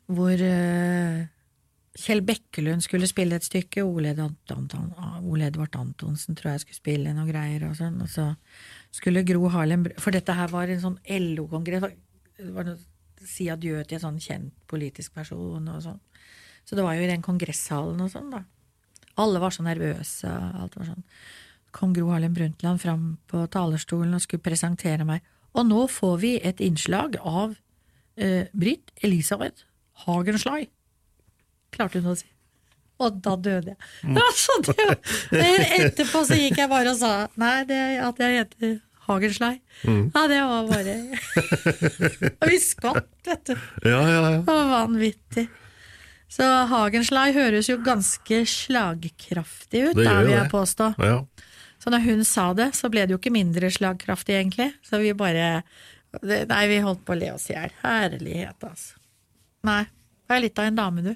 Hvor øh, Kjell Bekkelund skulle spille et stykke. Ole, Anton, Ole Edvard Antonsen tror jeg skulle spille noen greier. Og sånn, og så skulle Gro Harlem For dette her var en sånn LO-kongress. Si adjø til en sånn kjent politisk person og sånn. Så det var jo i den kongresshallen og sånn, da. Alle var så nervøse. Alt var sånn. Kom Gro Harlem Brundtland fram på talerstolen og skulle presentere meg. Og nå får vi et innslag av eh, Britt Elisabeth Hagenslay. Klarte hun å si. Og da døde jeg. Altså, det, etterpå så gikk jeg bare og sa nei, det, at jeg heter Hagenslay. Ja, det var bare Og vi skvatt, vet du. Ja, ja, ja. Det var vanvittig. Så Hagenslei høres jo ganske slagkraftig ut, Det da vil jeg det. påstå. ja. Så når hun sa det, så ble det jo ikke mindre slagkraftig, egentlig. Så vi bare Nei, vi holdt på å le oss i hjel. Herlighet, altså. Nei. Du er litt av en dame, du.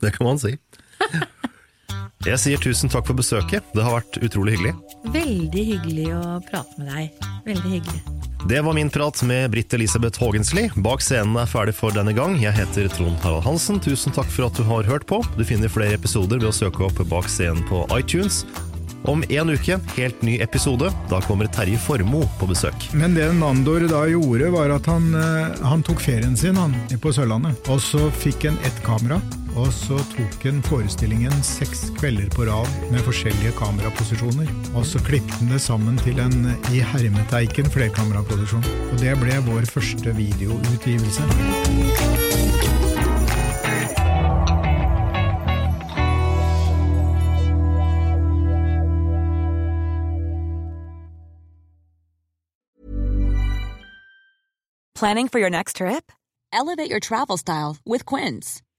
Det kan man si. Jeg sier tusen takk for besøket. Det har vært utrolig hyggelig. Veldig hyggelig å prate med deg. Veldig hyggelig. Det var min prat med Britt Elisabeth Haagensli. Bak scenen er ferdig for denne gang. Jeg heter Trond Harald Hansen. Tusen takk for at du har hørt på. Du finner flere episoder ved å søke opp Bak scenen på iTunes. Om en uke, helt ny episode. Da kommer Terje Formoe på besøk. Men det Nandor da gjorde, var at han, eh, han tok ferien sin han, på Sørlandet. Og så fikk han ett kamera, og så tok han forestillingen seks kvelder på rad med forskjellige kameraposisjoner. Og så klippet han det sammen til en i hermeteiken flerkameraproduksjon. Og det ble vår første videoutgivelse. Planning for your next trip? Elevate your travel style with Quince.